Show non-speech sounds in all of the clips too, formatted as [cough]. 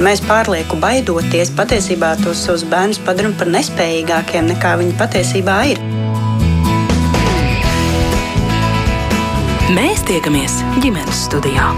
Mēs pārlieku baidoties, patiesībā tos savus bērnus padarām par nespējīgākiem nekā viņi patiesībā ir. Mēs tiekamies ģimenes studijā.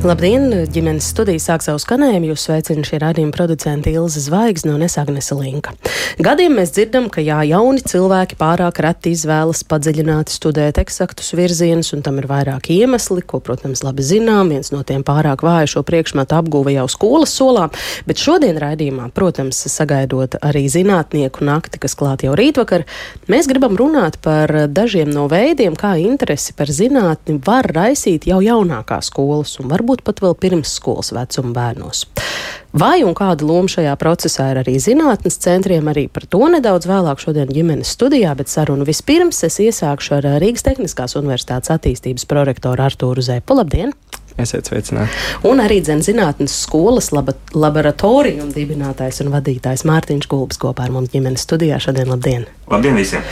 Labdien! ģimenes studija sāk savu skanējumu. Jūs sveicina šī radījuma producente Ilza Zvaigzne un es Agnese Linka. Gadiem mēs dzirdam, ka jā, jauni cilvēki pārāk reti izvēlas padziļināti studēt eksaktus virzienus, un tam ir vairāki iemesli, ko, protams, labi zinām. Viens no tiem pārāk vāju šo priekšmetu apguva jau skolas solā, bet šodien raidījumā, protams, sagaidot arī zinātnieku nakti, kas klāt jau rītvakar, mēs gribam runāt par dažiem no veidiem, kā interesi par zinātni var raisīt jau jaunākās skolas un varbūt varbūt pat vēl pirmsskolas vecuma bērnos. Vai un kāda loma šajā procesā ir arī zinātnes centriem, arī par to nedaudz vēlāk šodien ģimenes studijā, bet sarunu vispirms es iesākšu ar Rīgas Tehniskās Universitātes attīstības prorektoru Artūru Zēpu. Labdien! Esiet sveicināti. Un arī zinātnes skolas laba, laboratoriju dibinātājs un vadītājs Mārtiņš Gulbs kopā ar mums ģimenes studijā. Šodien labdien! Labdien visiem!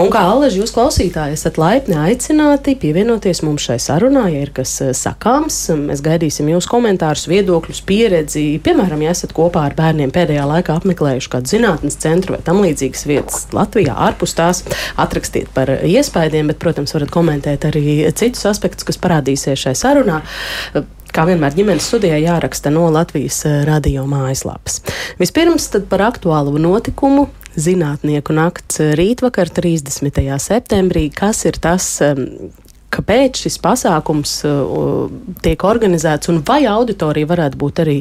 Un kā Aleži, jūs klausītāji esat laipni aicināti pievienoties mums šai sarunā, ja ir kas eh, sakāms. Mēs gaidīsim jūsu komentārus, viedokļus, pieredzi. Piemēram, ja esat kopā ar bērniem pēdējā laikā apmeklējuši kādu zinātnes centru vai tam līdzīgas vietas Latvijā, ārpus tās, atrakstiet par iespējām, bet, protams, varat komentēt arī citus aspektus, kas parādīsies šai sarunā. Kā vienmēr ģimenes studijā jāraksta no Latvijas eh, radio mājaslapas. Vispirms par aktuālu notikumu. Zinātnieku nakts rītvakar, 30. septembrī. Kas ir tas, kāpēc šis pasākums uh, tiek organizēts, un vai auditorija varētu būt arī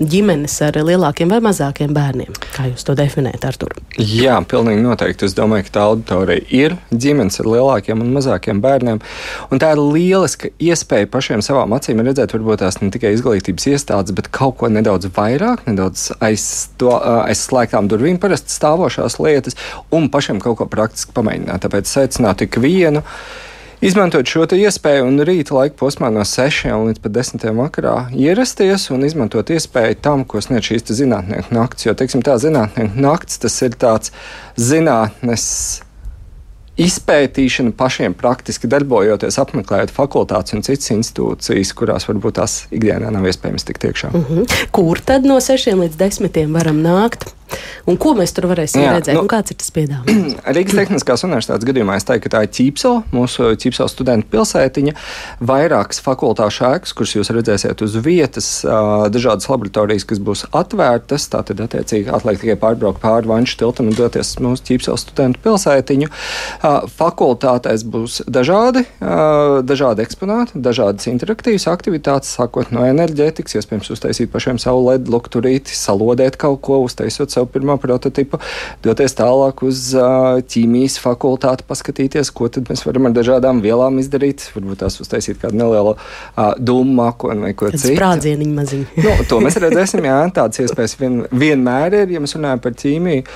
ģimenes ar lielākiem vai mazākiem bērniem? Kā jūs to definējat, Artur? Jā, pilnīgi noteikti. Es domāju, ka tā auditorija ir ģimenes ar lielākiem un mazākiem bērniem. Un tā ir lieliska iespēja pašiem savām acīm redzēt, varbūt tās ne tikai izglītības iestādes, bet kaut ko nedaudz vairāk, nedaudz aiz, to, uh, aiz slēgtām durvīm parasti stāvošās lietas, un pašiem kaut ko praktiski pamēģināt. Tāpēc aicinātu ikvienu. Izmantot šo iespēju un rīta laika posmā no 6 līdz 10 vakarā ierasties un izmantot iespēju tam, ko sniedz šīs zinātnieku nakts. Jo, teiksim, tā zinātnieku nakts tas ir tāds zinātnes izpētīšana pašiem praktiski darbojoties, apmeklējot fakultātes un citas institūcijas, kurās varbūt tās ikdienā nav iespējams tikt iekšā. Mhm. -huh. Kur tad no 6 līdz 10 varam nākt? Un ko mēs tur varēsim Jā, redzēt? Nu, kāds ir tas piedāvājums? [clears throat] Rīgas Tehniskās Universitātes gadījumā es teiktu, ka tā ir Ķīpsela, mūsu Ķīpsela studentu pilsētiņa, vairākas fakultāšu ēkas, kuras jūs redzēsiet uz vietas, dažādas laboratorijas, kas būs atvērtas. Tātad, attiecīgi, atliek tikai pārbraukt pāri Vanšu tiltam un doties mūsu Ķīpsela studentu pilsētiņu. Fakultātēs būs dažādi, dažādi eksponāti, dažādas interaktīvas aktivitātes, sākot no enerģētikas, iespējams, uztaisīt pašiem savu ledu lukturīti, salodēt kaut ko, uztaisot savu pirmo prototipu, doties tālāk uz ķīmijas fakultāti, paskatīties, ko mēs varam ar dažādām vielām izdarīt. Varbūt tās uztaisīt kādu nelielu dūmu mākoni vai ko citu. Sprādzieniņu maziņu. [laughs] nu, to mēs redzēsim, jā, tādas iespējas vien, vienmēr ir, ja mēs runājam par ķīmiju.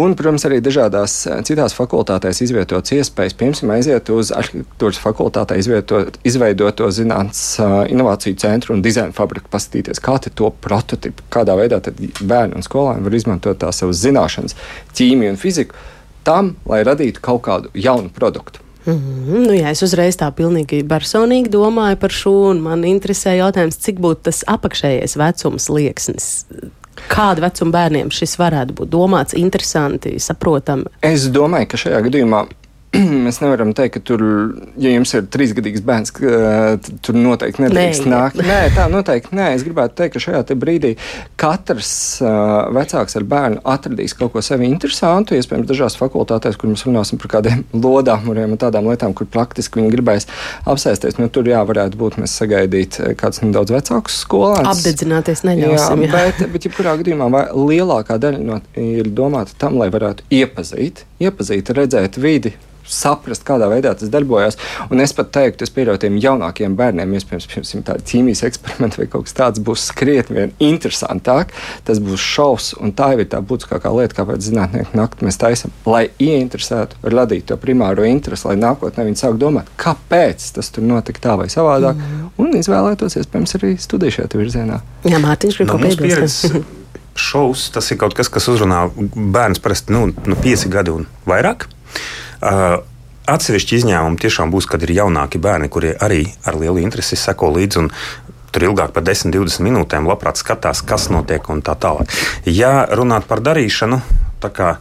Un, protams, arī dažādās citās fakultātēs izvietotas iespējas, piemēram, aiziet uz arhitektūras fakultātē izvietot, izveidoto zinātnes inovāciju centru un dizaina fabriku, paskatīties, kā to prototipu, kādā veidā bērni un skolēni var izmantot tās savas zināšanas, ķīmiju un fiziku, tam, lai radītu kaut kādu jaunu produktu. Mm -hmm. nu, jā, es uzreiz tā pilnīgi personīgi domāju par šo, un man interesē jautājums, cik būtu tas apakšējais vecums liekas. Kāda vecuma bērniem šis varētu būt domāts, interesanti, saprotami? Es domāju, ka šajā gadījumā [clears throat] mēs nevaram teikt, ka tur, ja jums ir trīsgadīgs bērns, tur noteikti nedrīkst nē, nākt. Nē, tā noteikti nē. Es gribētu teikt, ka šajā brīdī katrs uh, vecāks ar bērnu atradīs kaut ko sevi interesantu. Iespējams, dažās fakultātēs, kur mēs runāsim par kādiem [laughs] lodāmuriem un tādām lietām, kur praktiski viņi gribēs apsēsties, nu, tur jā, varētu būt mēs sagaidīt kāds nedaudz vecāks skolēns. Apdedzināties neļausim. Jā, jā. Bet, bet jebkurā gadījumā lielākā daļa no, ir domāta tam, lai varētu iepazīt, iepazīt, redzēt vidi, saprast, kādā veidā tas darbojas. Un es pat teiktu, es pieļauju tiem jaunākiem bērniem, iespējams, tāda ķīmijas eksperimenta vai kaut kas tāds būs krietni vien interesantāk. Tas būs šausmas, un tā jau ir tā būtiskākā lieta, kāpēc zinātnieku naktī mēs taisām, lai ieinteresētu, radītu to primāro interesi, lai nākotnē viņi sāk domāt, kāpēc tas tur notika tā vai savādāk, mm. un izvēlētos, iespējams, arī studiju šajā virzienā. Jā, Mārtiņš, grib no, kaut ko piebilst. Šovs tas ir kaut kas, kas uzrunā bērns parasti nu, nu, pieci gadi un vairāk. Atsevišķi izņēmumi tiešām būs, kad ir jaunāki bērni, kuri arī ar lielu interesi seko līdzi. Tur ilgāk par 10, 20 minūtēm labprāt skatās, kas notiek un tā tālāk. Ja runāt par darīšanu, tā kā,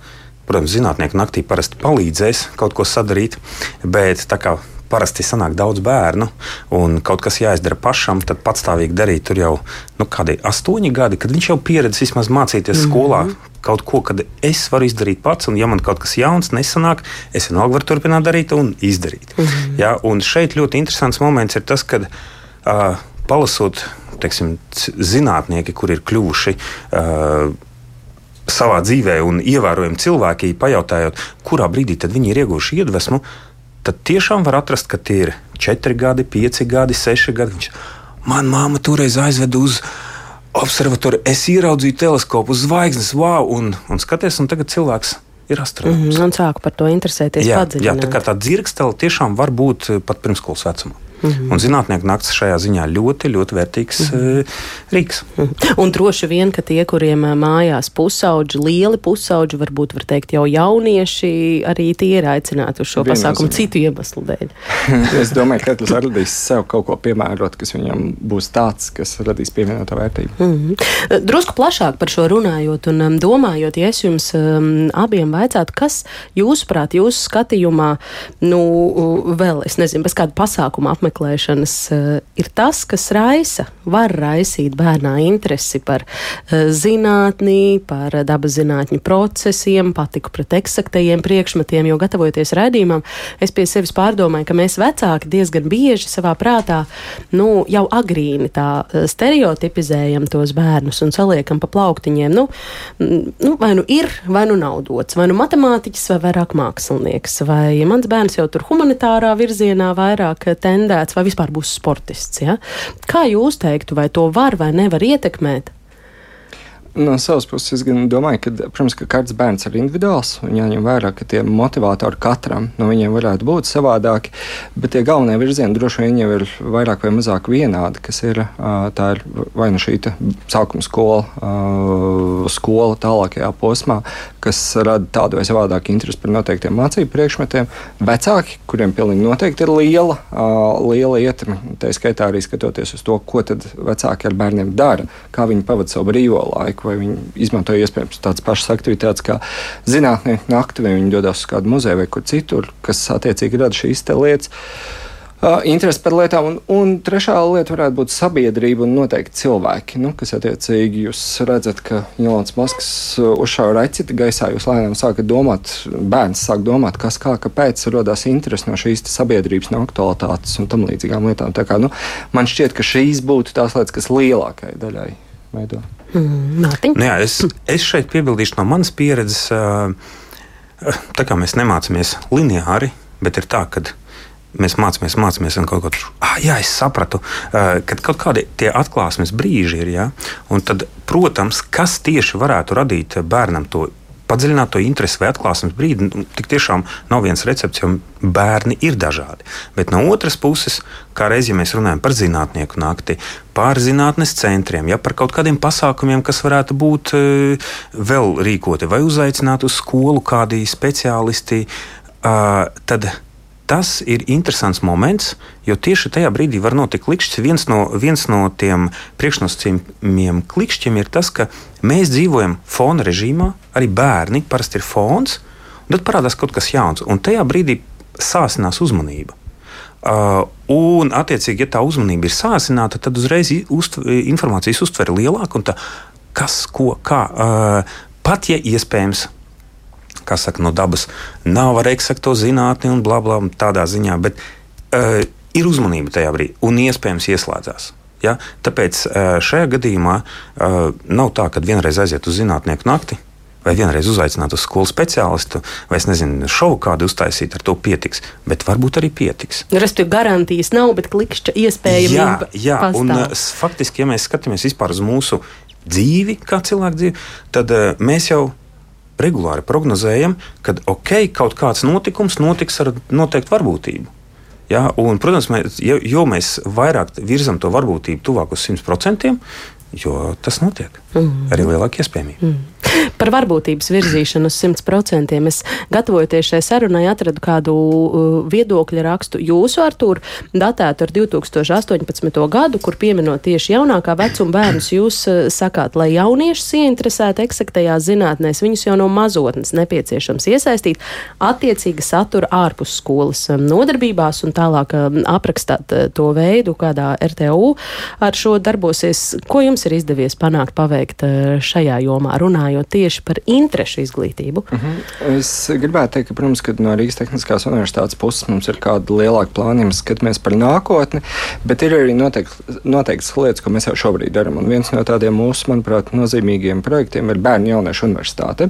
protams, zinātnieki naktī parasti palīdzēs kaut ko sadarīt, bet tā kā parasti sanāk daudz bērnu, un kaut kas jāizdara pašam, tad patstāvīgi darīt tur jau nu, kādi astoņi gadi, kad viņš jau pieredzējis vismaz mācīties mm -hmm. skolā. Kaut ko, kad es varu izdarīt pats, un ja man kaut kas jauns nesanāk, es vienalga varu turpināt darīt un izdarīt. Mm -hmm. ja, un šeit ļoti interesants moments ir tas, kad uh, palasot, teiksim, zinātnieki, kur ir kļuvuši. Uh, savā dzīvē un ievērojami cilvēki, pajautājot, kurā brīdī viņi ir ieguvuši iedvesmu, uh, tad tiešām var atrast, ka tie ir 4 gadi, 5 gadi, 6 gadi. Viņš, man māma toreiz aizveda uz observatoriju, es ieraudzīju teleskopu, zvaigznes, wow, un, un skaties, un tagad cilvēks ir astronauts. Mm -hmm, un sāku par to interesēties padziļināti. Jā, tā kā tā dzirkstele tiešām var būt pat pirmskolas vecumā. Mm -hmm. Un zinātnieku naktis šajā ziņā ļoti, ļoti vērtīgs mm -hmm. rīks. Mm -hmm. Un droši vien, ka tie, kuriem eh, mājās pusauģi, lieli pusauģi, varbūt var teikt jau jaunieši, arī tie ir aicināti uz šo Viennozīmē. pasākumu citu iemeslu dēļ. [laughs] es domāju, ka katrs radīs sev kaut ko piemērot, kas viņam būs tāds, kas radīs pievienoto vērtību. Mm -hmm. Drusku plašāk par šo runājot un um, domājot, ja es jums um, abiem vaicātu, kas jūsuprāt, jūsu skatījumā, nu, vēl, es nezinu, bez kāda pasākuma apmeklējuma, apmeklēšanas eh, ir tas, kas raisa, var raisīt bērnā interesi par eh, zinātnī, par dabas zinātņu procesiem, patiku pret eksaktajiem priekšmetiem, jo gatavojoties raidījumam, es pie sevis pārdomāju, ka mēs vecāki diezgan bieži savā prātā, nu, jau agrīni tā eh, stereotipizējam tos bērnus un saliekam pa plauktiņiem, nu, nu vai nu ir, vai nu nav dots, vai nu matemātiķis, vai vairāk mākslinieks, vai mans bērns jau tur humanitārā virzienā vairāk tendē iecerēts vai vispār būs sportists. Ja? Kā jūs teiktu, vai to var vai nevar ietekmēt? No savas puses, es domāju, ka, protams, ka katrs bērns ir individuāls jāņem vērā, ka tie motivatori katram no viņiem varētu būt savādāki. Bet tie galvenie virzieni droši vien jau ir vairāk vai mazāk vienādi. Ir, tā ir vai nu šī sākuma skola, skola tālākajā posmā, kas rada tādu vai savādāku interesi par noteiktiem mācību priekšmetiem. Vecāki, kuriem pilnīgi noteikti ir liela, liela ietekme, tā skaitā arī skatoties uz to, ko vecāki ar bērniem dara, kā viņi pavadīja savu brīvo laiku vai viņi izmanto iespējams tādas pašas aktivitātes kā zinātnieku nakti, vai viņi dodas uz kādu muzeju vai kur citur, kas attiecīgi rada šīs lietas. Uh, interesi par lietām, un, un trešā lieta varētu būt sabiedrība un noteikti cilvēki, nu, kas attiecīgi jūs redzat, ka Ilons Masks uzšāva raķeti gaisā, jūs lēnām sākat domāt, bērns sāk domāt, kas kā, kāpēc radās interesi no šīs sabiedrības, no aktualitātes un tam līdzīgām lietām. Tā kā, nu, man šķiet, ka šīs būtu tās lietas, kas lielākajai daļai veido. Mm, nu, jā, es, es šeit piebildīšu no manas pieredzes, tā kā mēs nemācāmies lineāri, bet ir tā, ka mēs mācāmies, mācāmies, un kaut ko tādu ah, - jā, es sapratu, ka kaut kādi tie atklāsmes brīži ir. Ja? Tad, protams, kas tieši varētu radīt bērnam to padziļināt to interesi vai atklāsmes brīdi. Nu, tik tiešām nav viens recepts, jo bērni ir dažādi. Bet no otras puses, kā reiz, ja mēs runājam par zinātnieku nakti, par zinātnes centriem, ja par kaut kādiem pasākumiem, kas varētu būt e, vēl rīkoti vai uzaicināt uz skolu kādi speciālisti, tad tas ir interesants moments, jo tieši tajā brīdī var notikt klikšķis. Viens no, viens no tiem priekšnosacījumiem klikšķiem ir tas, ka mēs dzīvojam fona režīmā, arī bērni parasti ir fons, un tad parādās kaut kas jauns, un tajā brīdī sāsinās uzmanība. Uh, un, attiecīgi, ja tā uzmanība ir sāsināta, tad uzreiz uztver, informācijas uztver lielāku, un tā, kas, ko, kā. Uh, pat ja iespējams kas saka, no dabas nav ar eksakto zinātni un bla, bla, tādā ziņā, bet uh, ir uzmanība tajā brīdī un iespējams ieslēdzās. Ja? Tāpēc uh, šajā gadījumā uh, nav tā, ka vienreiz aiziet uz zinātnieku nakti. Vai vienreiz uzaicināt uz skolu speciālistu, vai es nezinu, šovu kādu uztaisīt, ar to pietiks. Bet varbūt arī pietiks. Respektīvi, garantijas nav, bet klikšķa iespējamība. Jā, jā pastāv. un uh, faktiski, ja mēs skatāmies vispār uz mūsu dzīvi, kā cilvēku dzīvi, tad uh, mēs jau regulāri prognozējam, ka ok, kaut kāds notikums notiks ar noteiktu varbūtību. Ja, un, protams, mēs, jo, jo mēs vairāk virzam to varbūtību tuvāk uz 100%, jo tas notiek. Mm. Arī lielāka iespējamība. Mm. Par varbūtības virzīšanu uz 100%. Es gatavojoties šai sarunai, atradu kādu viedokļu rakstu jūsu, Artur, datētu ar 2018. gadu, kur pieminot tieši jaunākā vecuma bērnus, jūs uh, sakāt, lai jauniešus ieinteresētu eksaktajās zinātnēs, viņus jau no mazotnes nepieciešams iesaistīt attiecīga satura ārpus skolas um, nodarbībās un tālāk um, aprakstāt to veidu, kādā RTU ar šo darbosies. Ko jums ir izdevies panākt, paveikt šajā jomā, runājot tieši par interešu izglītību? Uh mhm. -huh. Es gribētu teikt, ka, protams, ka no Rīgas Tehniskās universitātes puses mums ir kāda lielāka mēs skatāmies par nākotni, bet ir arī noteikti, noteiktas lietas, ko mēs jau šobrīd darām. Un viens no tādiem mūsu, manuprāt, nozīmīgiem projektiem ir Bērnu jauniešu universitāte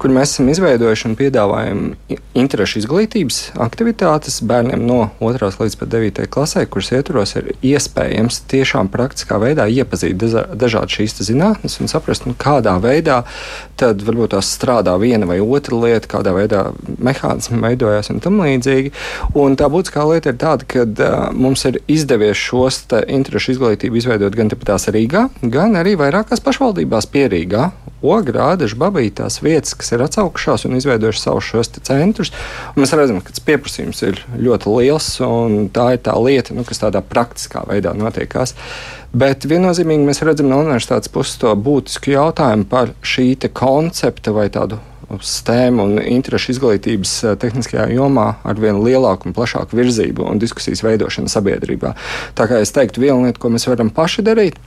kur mēs esam izveidojuši un piedāvājam interešu izglītības aktivitātes bērniem no 2. līdz 9. klasē, kuras ietvaros ir iespējams tiešām praktiskā veidā iepazīt dažādas šīs zinātnes un saprast, nu, kādā veidā tad varbūt tās strādā viena vai otra lieta, kādā veidā mehānismi veidojas un tam līdzīgi. Un tā būtiskā lieta ir tāda, ka uh, mums ir izdevies šos interešu izglītību izveidot gan tās Rīgā, gan arī vairākās pašvaldībās pierīgā. Ogrāda, Babīta, tās vietas, kas ir atsaukušās un izveidojušas savus šos centrus. Mēs redzam, ka pieprasījums ir ļoti liels, un tā ir tā lieta, nu, kas tādā praktiskā veidā notiekās. Bet viennozīmīgi mēs redzam no universitātes puses to būtisku jautājumu par šī koncepta vai tādu STEM un interešu izglītības eh, tehniskajā jomā ar vien lielāku un plašāku virzību un diskusijas veidošanu sabiedrībā. Tā kā es teiktu, viena lieta, ko mēs varam paši darīt,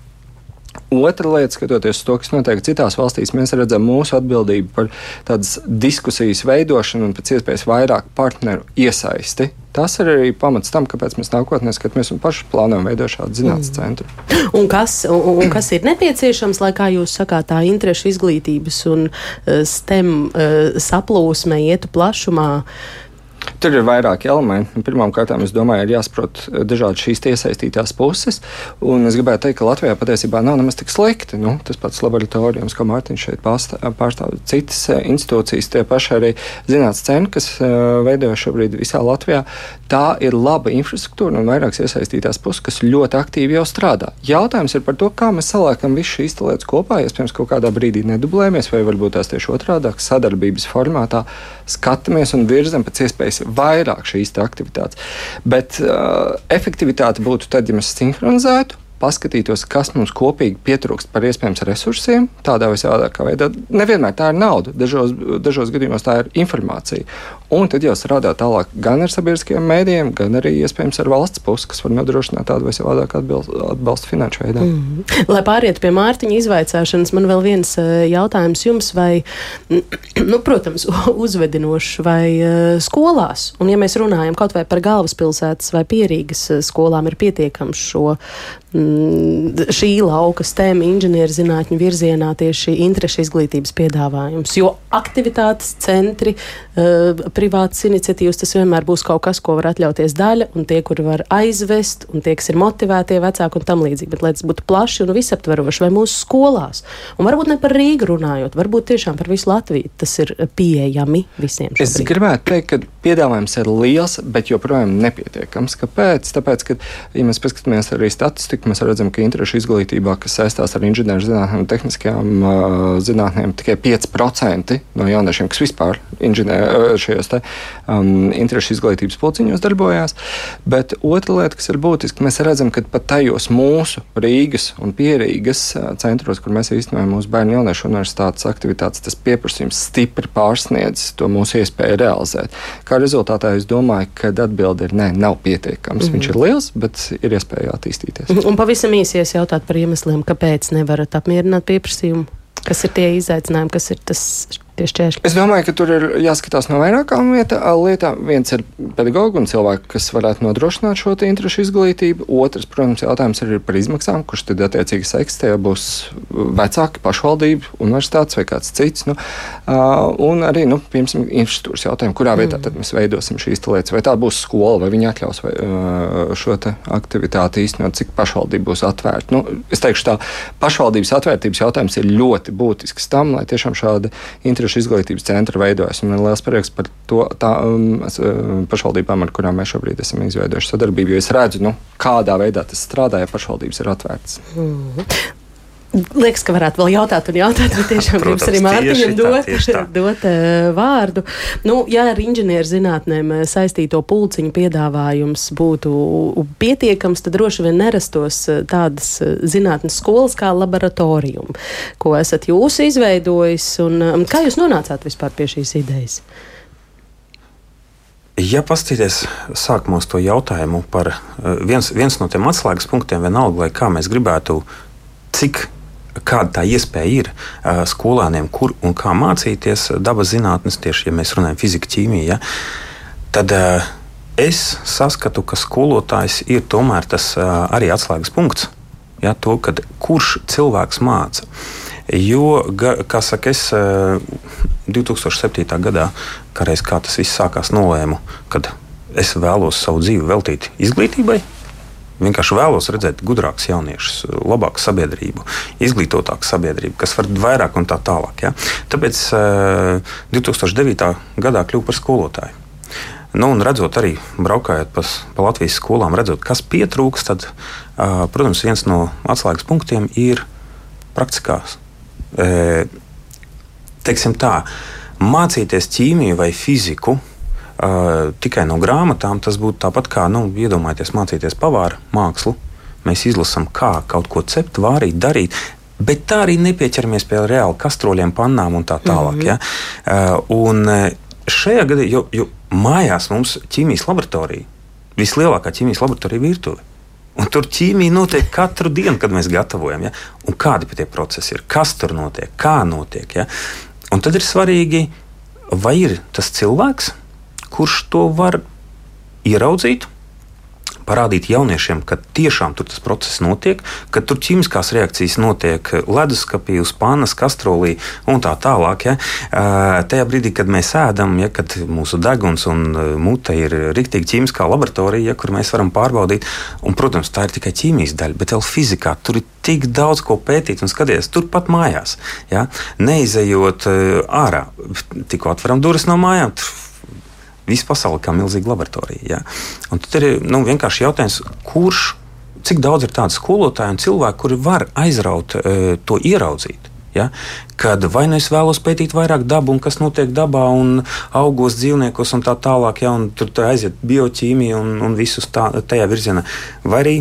Otra lieta, skatoties uz to, kas notiek citās valstīs, mēs redzam mūsu atbildību par tādas diskusijas veidošanu un pēc iespējas vairāk partneru iesaisti. Tas ir arī pamats tam, kāpēc mēs nākotnē skatāmies un paši plānojam veidot šādu zinātnīs mm. centru. [clears throat] Un kas, un, un kas ir nepieciešams, lai, kā jūs sakāt, tā interešu izglītības un uh, STEM uh, saplūsme ietu plašumā? Uh, Tur ir vairāki elementi. Pirmkārt, es domāju, ir jāsaprot eh, dažādas šīs iesaistītās puses. Es gribētu teikt, ka Latvijā patiesībā nav nemaz tik slikti. Nu, tas pats laboratorijums, ko Mārtiņš šeit pārstāv, citas eh, institūcijas, tie paši arī zinātnīs centri, kas eh, veidojas šobrīd visā Latvijā. Tā ir laba infrastruktūra un vairākas iesaistītās puses, kas ļoti aktīvi jau strādā. Jautājums ir par to, kā mēs saliekam visu šīs lietas kopā. Iespējams, kaut kādā brīdī nedublējamies, vai varbūt tās tieši otrādi - sadarbības formātā skatāmies un virzam pēc iespējas vairāk šīs aktivitātes. Bet uh, efektivitāte būtu tad, ja mēs sinhronizētu paskatītos, kas mums kopīgi pietrūkst par iespējams resursiem, tādā vai savādākā veidā. Nevienmēr tā ir nauda, dažos, dažos gadījumos tā ir informācija. Un tad jau strādā tālāk gan ar sabiedriskajiem mēdījiem, gan arī iespējams ar valsts pusi, kas var nodrošināt tādu vai savādāku atbalstu finanšu veidā. Mm -hmm. Lai pāriet pie Mārtiņa izvaicāšanas, man vēl viens eh, jautājums jums, vai, [clears throat] nu, protams, [laughs] uzvedinošs vai uh, skolās, un ja mēs runājam kaut vai par galvaspilsētas vai pierīgas eh, skolām, ir pietiekams šo mm, šī lauka STEM inženierzinātņu virzienā tieši interešu izglītības piedāvājums, jo aktivitātes centri, uh, privātas iniciatīvas, tas vienmēr būs kaut kas, ko var atļauties daļa, un tie, kuri var aizvest, un tie, kas ir motivētie vecāki un tam līdzīgi. Bet, lai tas būtu plaši un visaptveroši, vai mūsu skolās, un varbūt ne par Rīgu runājot, varbūt tiešām par visu Latviju, tas ir pieejami visiem. Šobrīd. Es gribētu teikt, ka piedāvājums ir liels, bet joprojām nepietiekams. Kāpēc? Tāpēc, ka, ja mēs paskatāmies arī statistiku, mēs redzam, ka interešu izglītībā, kas saistās ar inženierzinātnēm un tehniskajām uh, zinātnēm, tikai 5% no jauniešiem, kas vispār šajos te, um, interešu izglītības pulciņos darbojās. Bet otra lieta, kas ir būtiska, mēs redzam, ka pat tajos mūsu Rīgas un Pierīgas uh, centros, kur mēs īstenojam mūsu bērnu jauniešu universitātes aktivitātes, tas pieprasījums stipri pārsniedz to mūsu iespēju realizēt. Kā rezultātā es domāju, ka atbilde ir nē, nav pietiekams. Mm -hmm. Viņš ir liels, bet ir iespēja attīstīties. Un pavisam īsies jautāt par iemesliem, kāpēc nevarat apmierināt pieprasījumu. Kas ir tie izaicinājumi, kas ir tas tie šķēršļi? Es domāju, ka tur ir jāskatās no vairākām lietām. Viens ir pedagoģi un cilvēki, kas varētu nodrošināt šo interešu izglītību. Otrs, protams, jautājums ir par izmaksām, kurš tad attiecīgi seks. Tie būs vecāki, pašvaldība, universitātes vai kāds cits. Nu, un arī, nu, piemēram, infrastruktūras jautājumu, kurā vietā mm. tad mēs veidosim šīs lietas. Vai tā būs skola, vai viņi atļaus vai, šo aktivitāti īstenot, cik pašvaldība būs atvērta. Nu, es teikšu tā, pašvaldības atvērtības jautājums ir ļoti būtisks tam, lai tiešām šāda interešu interešu izglītības centra veidojas. Man ir liels prieks par to tā, um, uh, pašvaldībām, ar kurām mēs šobrīd esam izveidojuši sadarbību, jo es redzu, nu, kādā veidā tas strādā, ja pašvaldības ir atvērtas. Mm -hmm. Liekas, ka varētu vēl jautāt, un jautāt, bet tiešām gribas arī Mārtiņam dot, tā, dot [laughs] vārdu. Nu, ja ar inženierzinātnēm saistīto pulciņu piedāvājums būtu pietiekams, tad droši vien nerastos tādas zinātnes skolas kā laboratorija, ko esat jūs izveidojis. Un, kā jūs nonācāt vispār pie šīs idejas? Ja paskatīties sākumos to jautājumu par viens, viens no tiem atslēgas punktiem, vienalga, lai kā mēs gribētu, cik kāda tā iespēja ir uh, skolēniem, kur un kā mācīties dabas zinātnes, tieši ja mēs runājam par fiziku, ķīmiju, ja, tad uh, es saskatu, ka skolotājs ir tomēr tas uh, arī atslēgas punkts. Ja, to, kad, kurš cilvēks māca? Jo, ga, kā saka, es 2007. gadā, kā, reiz, kā tas viss sākās, nolēmu, kad es vēlos savu dzīvi veltīt izglītībai, Vienkārši vēlos redzēt gudrākus jauniešus, labāku sabiedrību, izglītotāku sabiedrību, kas var vairāk un tā tālāk. Ja? Tāpēc uh, 2009. gadā kļuvu par skolotāju. Nu, un redzot, arī braukājot pa, pa Latvijas skolām, redzot, kas pietrūkst, tad, uh, protams, viens no atslēgas punktiem ir praktiskās. E, teiksim tā, mācīties ķīmiju vai fiziku uh, tikai no grāmatām, tas būtu tāpat kā, nu, iedomājieties, mācīties pavāra mākslu. Mēs izlasām, kā kaut ko cept, vārīt, darīt. Bet tā arī nepieķeramies pie reāli kastroļiem, pannām un tā tālāk. Mm -hmm. ja? uh, un šajā gadījumā, jo, jo mājās mums ķīmijas laboratorija, vislielākā ķīmijas laboratorija virtuve. Un tur ķīmija notiek katru dienu, kad mēs gatavojam. Ja? Un kādi tie procesi ir, kas tur notiek, kā notiek. Ja? Un tad ir svarīgi, vai ir tas cilvēks, kurš to var ieraudzīt, parādīt jauniešiem, ka tiešām tur tas process notiek, ka tur ķīmiskās reakcijas notiek leduskapī, uz pānas, kastrolī un tā tālāk. Ja. Tajā brīdī, kad mēs ēdam, ja, kad mūsu deguns un mute ir rīktīgi ķīmiskā laboratorija, ja, kur mēs varam pārbaudīt, un, protams, tā ir tikai ķīmijas daļa, bet vēl fizikā tur ir tik daudz ko pētīt un skatīties turpat mājās. Ja. Neizejot ārā, tikko atveram durvis no mājām. Tur, Visa pasaule kā milzīga laboratorija. Ja? Un tad ir nu, vienkārši jautājums, kurš, cik daudz ir tādu skolotāju un cilvēku, kuri var aizraut e, to ieraudzīt. Ja? Kad vai nu es vēlos pētīt vairāk dabu, un kas notiek dabā, un augos dzīvniekos, un tā tālāk, ja? un tur, tur aiziet bioķīmija un, un visus tā, tajā virzienā, vai arī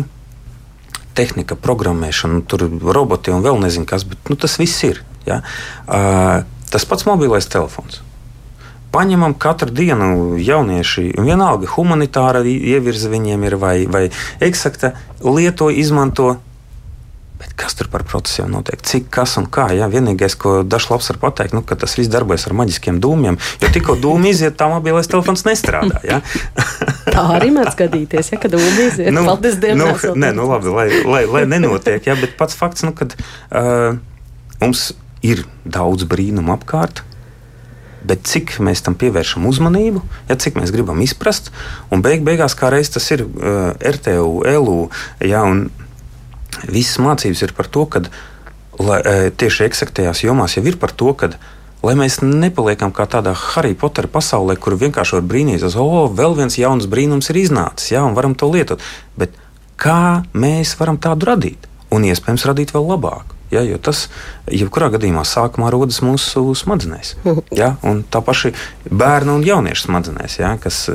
tehnika, programmēšana, tur roboti un vēl nezinu kas, bet nu, tas viss ir. Ja? Uh, tas pats mobilais telefons paņemam katru dienu jaunieši, vienalga humanitāra ievirza viņiem ir vai, vai eksakta, lieto, izmanto. Bet kas tur par procesu notiek? Cik, kas un kā? Jā, vienīgais, ko dažs var pateikt, nu, ka tas viss darbojas ar maģiskiem dūmiem. Jo tikko dūmi iziet, tā mobilais telefons nestrādā. Ja? [laughs] tā arī mēdz gadīties, ja, kad dūmi iziet. Nu, Paldies Dievam! Nu, nē, nu labi, lai, lai, lai nenotiek, ja, bet pats fakts, nu, kad uh, mums ir daudz brīnumu apkārt bet cik mēs tam pievēršam uzmanību, ja, cik mēs gribam izprast. Un beig, beigās, kā reiz tas ir uh, RTU, LU, ja, un visas mācības ir par to, ka uh, tieši eksaktajās jomās jau ir par to, ka lai mēs nepaliekam kā tādā Harry Potter pasaulē, kur vienkārši var brīnīties, oh, vēl viens jauns brīnums ir iznācis, jā, un varam to lietot. Bet kā mēs varam tādu radīt? Un iespējams radīt vēl labāku. Ja, jo tas, jebkurā gadījumā, sākumā rodas mūsu smadzenēs. [laughs] Ja, tā paša bērna un jauniešu smadzenēs, ja, kas,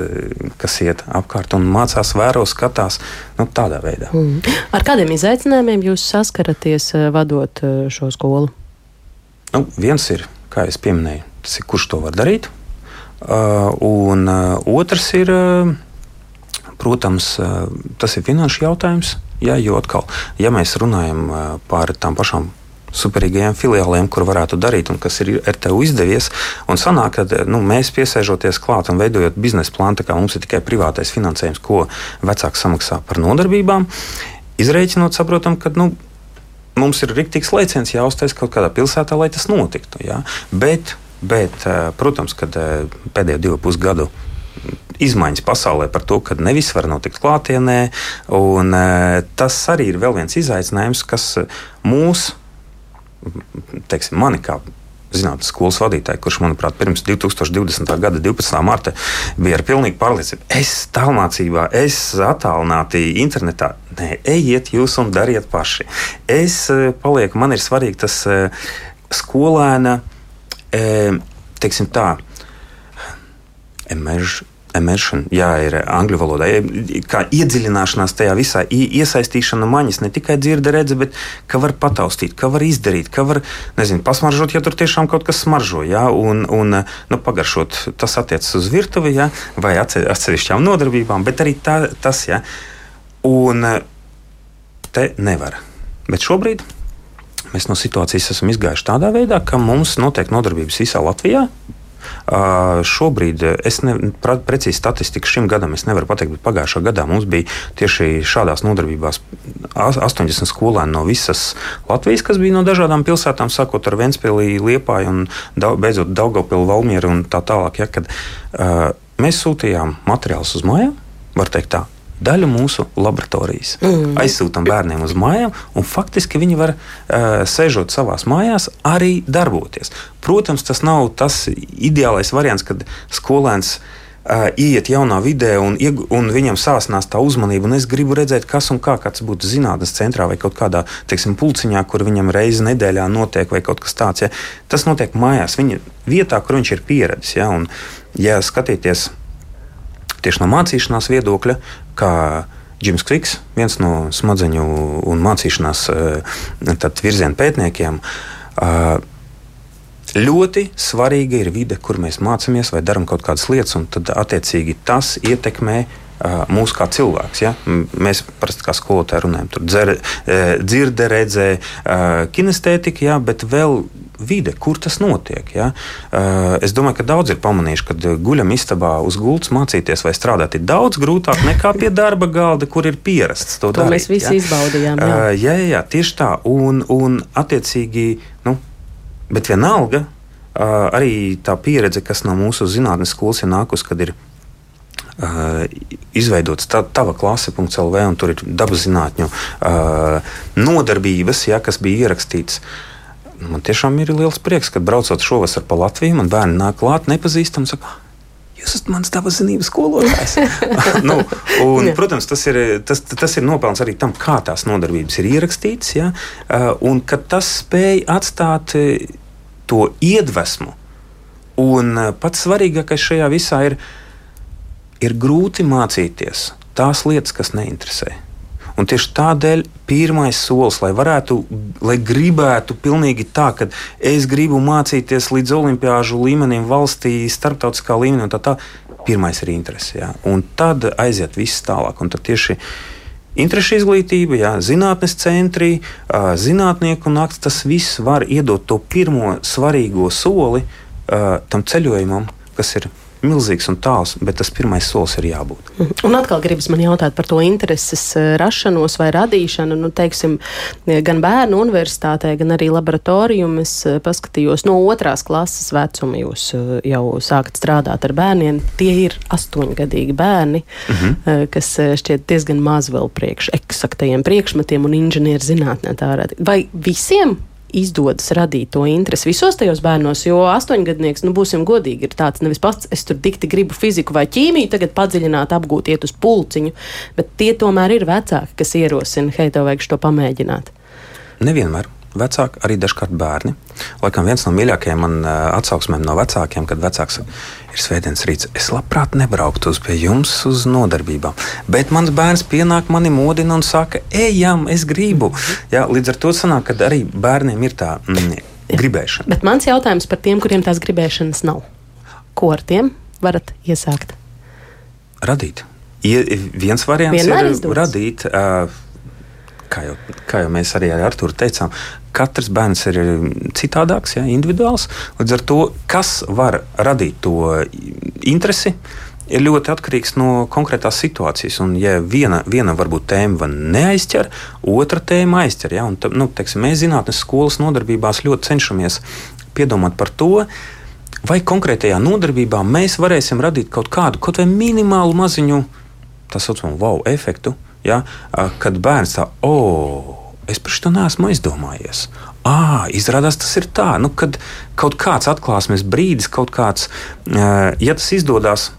kas iet apkārt un mācās, vēro, skatās nu, tādā veidā. Mm. Ar kādiem izaicinājumiem jūs saskaraties eh, vadot eh, šo skolu? Nu, viens ir, kā jau minēju, tas ir kurš to var darīt. Uh, un uh, otrs ir, uh, protams, uh, tas ir finanšu jautājums. Ja, jo atkal, ja mēs runājam par tām pašām superīgajām filiālēm, kur varētu darīt, un kas ir RTU izdevies. Un sanāk, ka nu, mēs piesēžoties klāt un veidojot biznesa plānu, kā mums ir tikai privātais finansējums, ko vecāks samaksā par nodarbībām, izrēķinot, saprotam, ka nu, mums ir rīktīgs lēciens jāuztais kaut kādā pilsētā, lai tas notiktu. Ja? Bet, bet, protams, kad pēdējo divu pusgadu izmaiņas pasaulē par to, ka ne viss var notikt klātienē. Un, e, tas arī ir vēl viens izaicinājums, kas mūs, teiksim, mani kā zinātnīs skolas vadītāju, kurš, manuprāt, pirms 2020. gada 12. marta bija ar pilnīgu pārliecību. Es tālmācībā, es attālināti internetā. Nē, ejiet jūs un dariet paši. Es eh, palieku, man ir svarīgi tas eh, skolēna, teiksim tā, emerž immersion, jā, ir angļu valodā, kā iedziļināšanās tajā visā, iesaistīšana maņas, ne tikai dzirde, redze, bet ka var pataustīt, ka var izdarīt, ka var, nezinu, pasmaržot, ja tur tiešām kaut kas smaržo, jā, un, un nu, pagaršot, tas attiecas uz virtuvi, jā, vai atsevišķām nodarbībām, bet arī tā, tas, jā, un te nevar. Bet šobrīd mēs no situācijas esam izgājuši tādā veidā, ka mums notiek nodarbības visā Latvijā. Šobrīd es ne, precīzi statistiku šim gadam nevaru pateikt, bet pagājušā gadā mums bija tieši šādās nodarbībās 80 skolēni no visas Latvijas, kas bija no dažādām pilsētām, sākot ar Ventspīlī, Liepāju un beidzot Daugopilu, Valmieru un tā tālāk. Ja, kad, uh, mēs sūtījām materiālus uz mājām, var teikt tā, daļu mūsu laboratorijas. Mm. Aizsūtām bērniem uz mājām, un faktiski viņi var, uh, sēžot savā mājās, arī darboties. Protams, tas nav tas ideālais variants, kad skolēns uh, iet jaunā vidē un, un viņam sāsnās tā uzmanība. Es gribu redzēt, kas un kā tas būtu zinātnīs centrā vai kaut kādā teiksim, pulciņā, kur viņam reizi nedēļā notiek vai kaut kas tāds. Ja. Tas notiek mājās, viņa vietā, kur viņš ir pieredzējis. Ja. Un, ja skatīties tieši no mācīšanās viedokļa, kā Džims Kviks, viens no smadzeņu un mācīšanās eh, virziena pētniekiem. Eh, ļoti svarīga ir vide, kur mēs mācāmies vai darām kaut kādas lietas, un tad attiecīgi tas ietekmē uh, mūs kā cilvēks. Ja? Mēs parasti kā skolotāji runājam, tur dzer, dzirde, redzē, kinestētika, ja? bet vēl vide, kur tas notiek. Ja? Es domāju, ka daudz ir pamanījuši, ka guļam istabā uz gultas mācīties vai strādāt ir daudz grūtāk nekā pie darba galda, kur ir pierasts to, to darīt. Mēs visi ja? izbaudījām. Jā. Uh, jā, jā, tieši tā. Un, un attiecīgi, nu, bet vienalga, uh, arī tā pieredze, kas no mūsu zinātnes skolas ir nākusi, kad ir Uh, izveidots tā, tava klase.lv, un tur ir dabas zinātņu uh, nodarbības, ja, kas bija ierakstīts man tiešām ir liels prieks, kad braucot šovasar pa Latviju, man bērni nāk klāt, nepazīstami. Saka, Jūs esat mans dabas zinības skolotājs. [laughs] nu, un, protams, tas ir, tas, tas ir nopelns arī tam, kā tās nodarbības ir ierakstītas, ja? un ka tas spēj atstāt to iedvesmu. Un pats svarīgākais šajā visā ir, ir grūti mācīties tās lietas, kas neinteresē. Un tieši tādēļ pirmais solis, lai varētu, lai gribētu pilnīgi tā, ka es gribu mācīties līdz olimpiāžu līmenim valstī, starptautiskā līmenī, un tā tā, pirmais ir interese. Jā. Un tad aiziet viss tālāk. Un tad tieši interešu izglītība, jā, zinātnes centri, zinātnieku nakts, tas viss var iedot to pirmo svarīgo soli tam ceļojumam, kas ir milzīgs un tāls, bet tas pirmais solis ir jābūt. Mhm. Un atkal gribas man jautāt par to intereses eh, rašanos vai radīšanu. Nu, teiksim, gan bērnu universitātē, gan arī laboratorijā es eh, paskatījos no otrās klases vecuma. Jūs eh, jau sākat strādāt ar bērniem. Tie ir astoņgadīgi bērni, uh mhm. -huh. kas šķiet diezgan maz vēl priekš eksaktajiem priekšmetiem un inženierzinātnē. Vai visiem izdodas radīt to interesi visos tajos bērnos, jo astoņgadnieks, nu, būsim godīgi, ir tāds nevis pats, es tur dikti gribu fiziku vai ķīmiju, tagad padziļināt, apgūt, iet uz pulciņu, bet tie tomēr ir vecāki, kas ierosina, hei, tev vajag to pamēģināt. Nevienmēr vecāki, arī dažkārt bērni. Laikam viens no mīļākajiem man atsauksmēm no vecākiem, kad vecāks ir svētdienas rīts. Es labprāt nebrauktu uz pie jums uz nodarbībām, bet mans bērns pienāk mani modina un saka, ejam, es gribu. Jā, līdz ar to sanāk, ka arī bērniem ir tā mm, gribēšana. Bet mans jautājums par tiem, kuriem tās gribēšanas nav. Ko ar tiem varat iesākt? Radīt. Ja, viens variants Vienmēr ir izdodas. radīt. Uh, kā jau, kā jau mēs arī ar Arthuru teicām, katrs bērns ir citādāks, ja, individuāls. Līdz ar to, kas var radīt to interesi, ir ļoti atkarīgs no konkrētās situācijas. Un, ja viena, viena varbūt tēma neaizķer, otra tēma aizķer. Ja, un, nu, teiksim, mēs zinātnīs skolas nodarbībās ļoti cenšamies piedomāt par to. Vai konkrētajā nodarbībā mēs varēsim radīt kaut kādu, kaut vai minimālu maziņu, tā saucamo wow efektu, Ja? Kad bērns tā, oh, es par šo neesmu aizdomājies. ah, izrādās tas ir tā, nu, kad kaut kāds atklāsmes brīdis, kaut kāds, ja tas izdodas,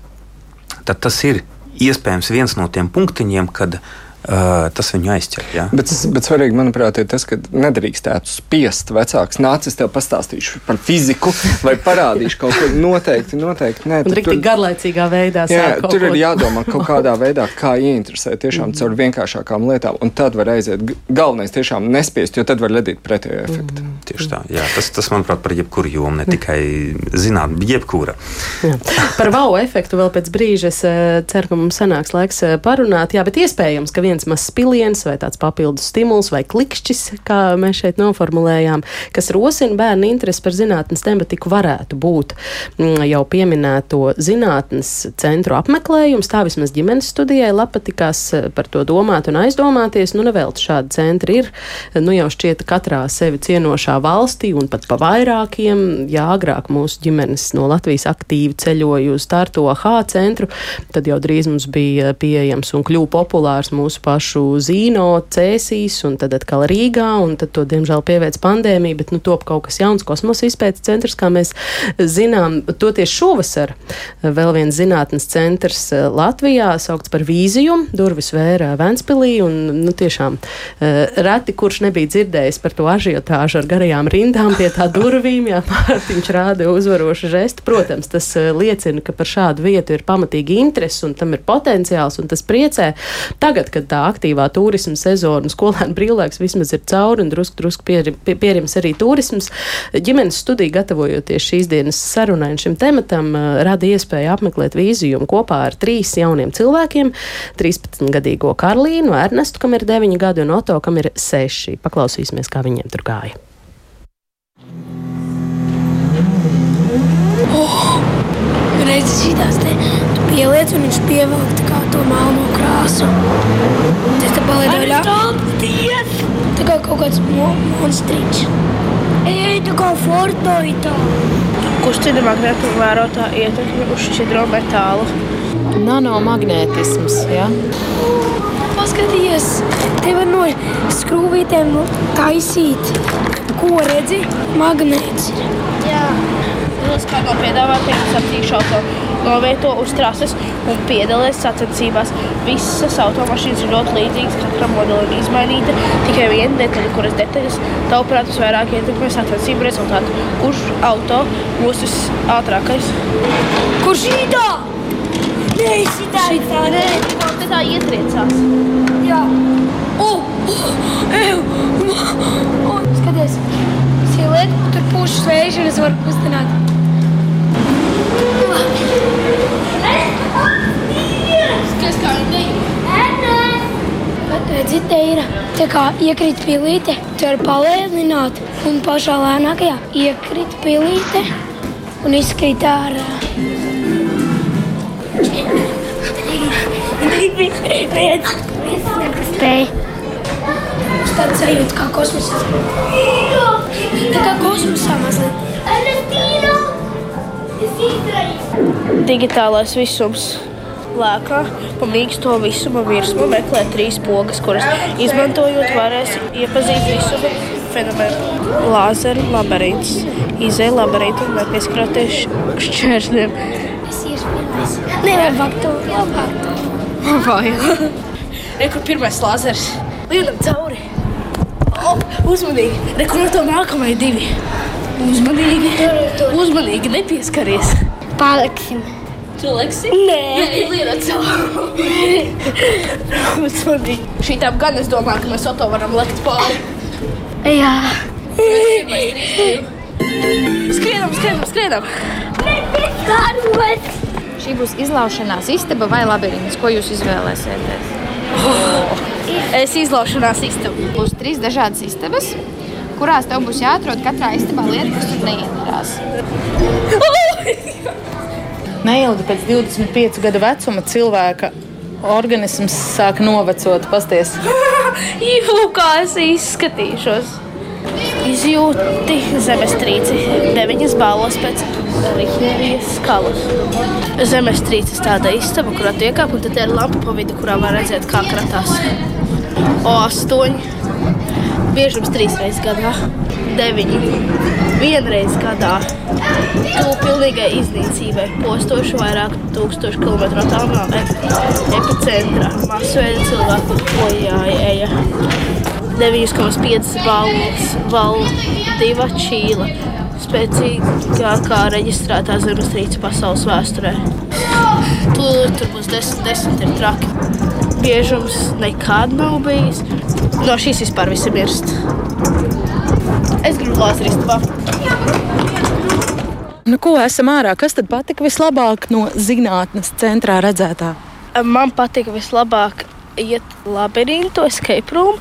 tad tas ir iespējams viens no tiem punktiņiem, kad Uh, tas viņu aizķer. Jā. Bet, bet svarīgi, manuprāt, ir tas, ka nedrīkstētu spiest vecāks. Nācis tev pastāstīšu par fiziku vai parādīšu kaut ko noteikti. noteikti nē, tur tik garlaicīgā veidā. Jā, tur ir jādomā kaut kādā veidā, kā ieinteresēt tiešām caur vienkāršākām lietām. Un tad var aiziet. Galvenais tiešām nespiest, jo tad var radīt pretējo efektu. Mm. Tieši tā. Jā, tas, tas, manuprāt, par jebkuru jomu, ne tikai zināt, bet jebkura. Jā. Par wow efektu vēl pēc brīža es ceru, ka mums sanāks laiks parunāt. Jā, bet iespējams, ka viens mazs spiliens vai tāds papildus stimuls vai klikšķis, kā mēs šeit noformulējām, kas rosina bērnu interesi par zinātnes tematiku, varētu būt mm, jau pieminēto zinātnes centru apmeklējums. Tā vismaz ģimenes studijai patikās eh, par to domāt un aizdomāties. Nu, nevēl šādi centri ir. Nu, jau šķiet, katrā sevi cienošā valstī un pat pa vairākiem. Jā, agrāk mūsu ģimenes no Latvijas aktīvi ceļoja uz Tartu AHA centru, tad jau drīz mums bija pieejams un kļuva populārs mūsu mūsu pašu Zīno, Cēsīs un tad atkal Rīgā, un tad to, diemžēl, pieveic pandēmija, bet, nu, top kaut kas jauns kosmosa izpētes centrs, kā mēs zinām, toties šovasar vēl viens zinātnes centrs eh, Latvijā, saukts par vīziju, durvis vēra Ventspilī, un, nu, tiešām eh, reti, kurš nebija dzirdējis par to ažiotāžu ar garajām rindām pie tā durvīm, jā, [laughs] Mārtiņš rāda uzvarošu žestu. Protams, tas eh, liecina, ka par šādu vietu ir pamatīgi interesi un tam ir potenciāls, un tas priecē. Tagad, kad tā aktīvā turisma sezona, skolēnu brīvlaiks vismaz ir cauri un drusku, drusku pierims pie, pie, arī turisms. Ģimenes studija, gatavojoties šīs dienas sarunai un šim tematam, rada iespēju apmeklēt vīziju kopā ar trīs jauniem cilvēkiem - 13-gadīgo Karlīnu, Ernestu, kam ir 9 gadi, un Oto, kam ir 6. Paklausīsimies, kā viņiem tur gāja. Oh, Reizes šīs te pieliec, un viņš pievelk to melno krāsu. Tas te paliek daļā. Tā kā kaut kāds mo monstriņš. Ej, tā kā Fortnite. Kustina magnēta vērotā ietekme uz šķidro metālu. Nanomagnētisms, jā. Ja? Paskaties, te var no skrūvītēm taisīt. Ko redzi? Magnēts. Jā. Tas kā no piedāvātiem sacīkšu auto novieto uz trases un piedalās sacensībās. Visas automašīnas ir ļoti līdzīgas, katram modelim izmainīta. Tikai viena detaļa, kuras detaļas tavuprāt visvairāk ietekmē sacensību rezultātu. Kurš auto būs visātrākais? Kurš šitā? Nē, šitā ir tā. Nē, tā, tā ietriecās. Jā. Oh, oh, ew. Oh, skaties, siliet, tur pušas vējš un es varu kustināt. Redzi, te ir tā kā iekrīt pilīte, tu vari palēnināt, un pašā lēnākajā iekrīt pilīte un izkrīt ārā. Spēj. Tāds sajūta kā kosmosā. Tā kā kosmosā mazliet. Digitālais visums lēkā pa mīksto visuma virsmu meklē trīs pogas, kuras izmantojot varēs iepazīt visuma fenomenu. Lāzeru labirints, izēja labirintu un nepieskaroties šķēršļiem. Nevar vakt to labāk. Vajag. [laughs] Rekur pirmais lāzers. Lienam cauri. Op, uzmanīgi. Rekur no to nākamai divi. Uzmanīgi. Uzmanīgi nepieskaries. Paliksim. Tu liksi? Nē, cauri. Uzmanīgi. Šitām gan es domāju, ka mēs to varam likt pāri. Jā. Skrienam, skrienam, skrienam. Šī būs izlaušanās istaba vai labirints. Ko jūs izvēlēsieties? Oh, es izlaušanās istabu. Būs trīs dažādas istabas, kurās tev būs jāatrod katrā istabā lieta, kas tur neiedarās. [laughs] Neilgi pēc 25 gadu vecuma cilvēka organisms sāk novecot. Pasties. [laughs] Kā es izskatīšos. Izjūti zemestrīci deviņas balvas pēc Rihterijas skalas. Zemestrīces tāda istaba, kurā tiekāp, un tad ir lampa pa vidu, kurā var redzēt, kā kratās. O astoņi. Biežums trīs reizes gadā. deviņi. Vienreiz gadā tuvu pilnīgai iznīcībai, postoši vairāk tūkstošu kilometru attālumā epicentrā. Masveida cilvēku bojāja 9,5 balvas, Valdīva Čīla. Spēcīgākā reģistrētā zemestrīce pasaules vēsturē. Tur, tur būs desmit, desmit ir traki. Biežums nekad nav bijis. No šīs vispār visi mirst. Es gribu glāzi ristabā. Nu, ko esam ārā? Kas tad patika vislabāk no zinātnes centrā redzētā? Man patika vislabāk iet labirintu, escape room.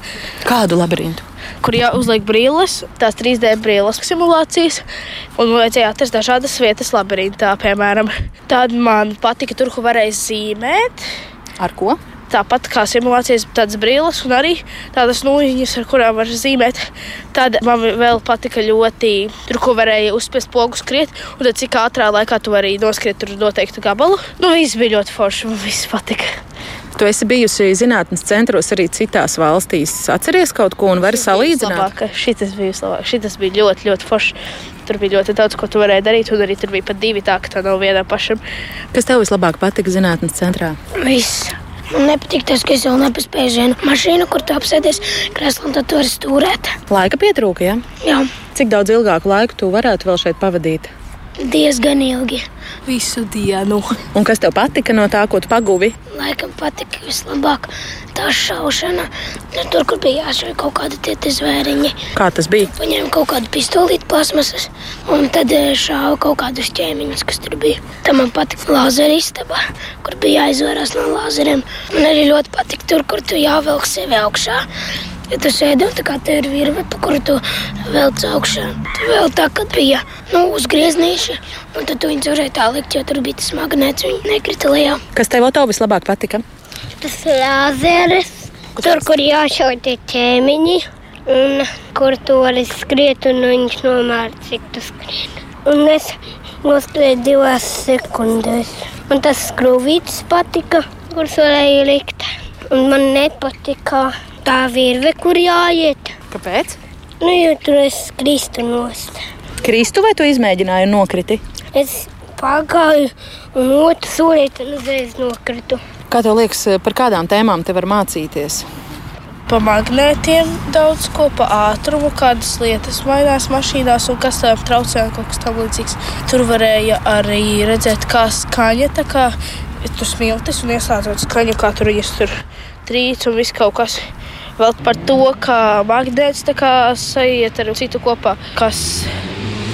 Kādu labirintu? Kur jāuzliek brīles, tās 3D brīles simulācijas, un vajadzēja atrast dažādas vietas labirintā, piemēram. Tad man patika tur, kur varēja zīmēt. Ar ko? Tāpat kā simulācijas, tādas brīles un arī tādas nūjiņas, ar kurām var zīmēt. Tad man vēl patika ļoti, tur, ko varēja uzspiest pogu skriet, un tad cik ātrā laikā tu vari noskriet tur noteiktu gabalu. Nu, viss bija ļoti forši, man viss patika. Tu esi bijusi zinātnes centros arī citās valstīs. Atceries kaut ko un vari salīdzināt? Šis bija vislabāk. Šis bija ļoti, ļoti foršs. Tur bija ļoti daudz, ko tu varēji darīt, un arī tur bija pat divi tā, ka tā nav vienam pašam. Kas tev vislabāk patika zinātnes centrā? Viss. Man nepatīk tas, ka es vēl nepaspēju vienu mašīnu, kur tu apsēdies krēslā, un tad tu vari stūrēt. Laika pietrūka, ja? Jā. Cik daudz ilgāku laiku tu varētu vēl šeit pavadīt? Diezgan ilgi. Visu dienu. Un kas tev patika no tā, ko tu paguvi? Laikam patika vislabāk tā šaušana. Nu, tur, kur bija jāšauj kaut kādi tie zvēriņi. Kā tas bija? Paņēma kaut kādu pistolīti plasmasas un tad šāva kaut kādus ķēmiņus, kas tur bija. Tam man patika lāzera istaba, kur bija jāizvērās no lāzeriem. Man arī ļoti patika tur, kur tu jāvelk sevi augšā. Ja tu sēdi un tā kā te ir virve, pa kuru tu velc augšā. Tu vēl tā, kad bija nu, uzgrieznīši, un tad tu viņus varēja tā likt, jo tur bija tas magnēts, viņi nekrita lejā. Kas tev auto vislabāk patika? Tas lāzeris, tur, kur jāšauj tie ķēmiņi, un kur tu vari skriet, un viņš nomēr, cik tu skrien. Un es noskrēju divās sekundēs. Un tas skrūvītis patika, kurus varēja likt. Un man nepatika tā virve, kur jāiet. Kāpēc? Nu, jo tur es kristu nost. Kristu vai tu izmēģināji un nokriti? Es pagāju un otru solīti un uzreiz nokritu. Kā tev liekas, par kādām tēmām te var mācīties? Pa magnētiem daudz ko, pa ātrumu, kādas lietas mainās mašīnās un kas tam traucē, kaut kas tam līdzīgs. Tur varēja arī redzēt, kā skaņa, tā kā tur smiltis un ieslēdzot skaņu, kā tur viņas tur trīc un viss kaut kas. Vēl par to, kā magnēts sajiet ar citu kopā, kas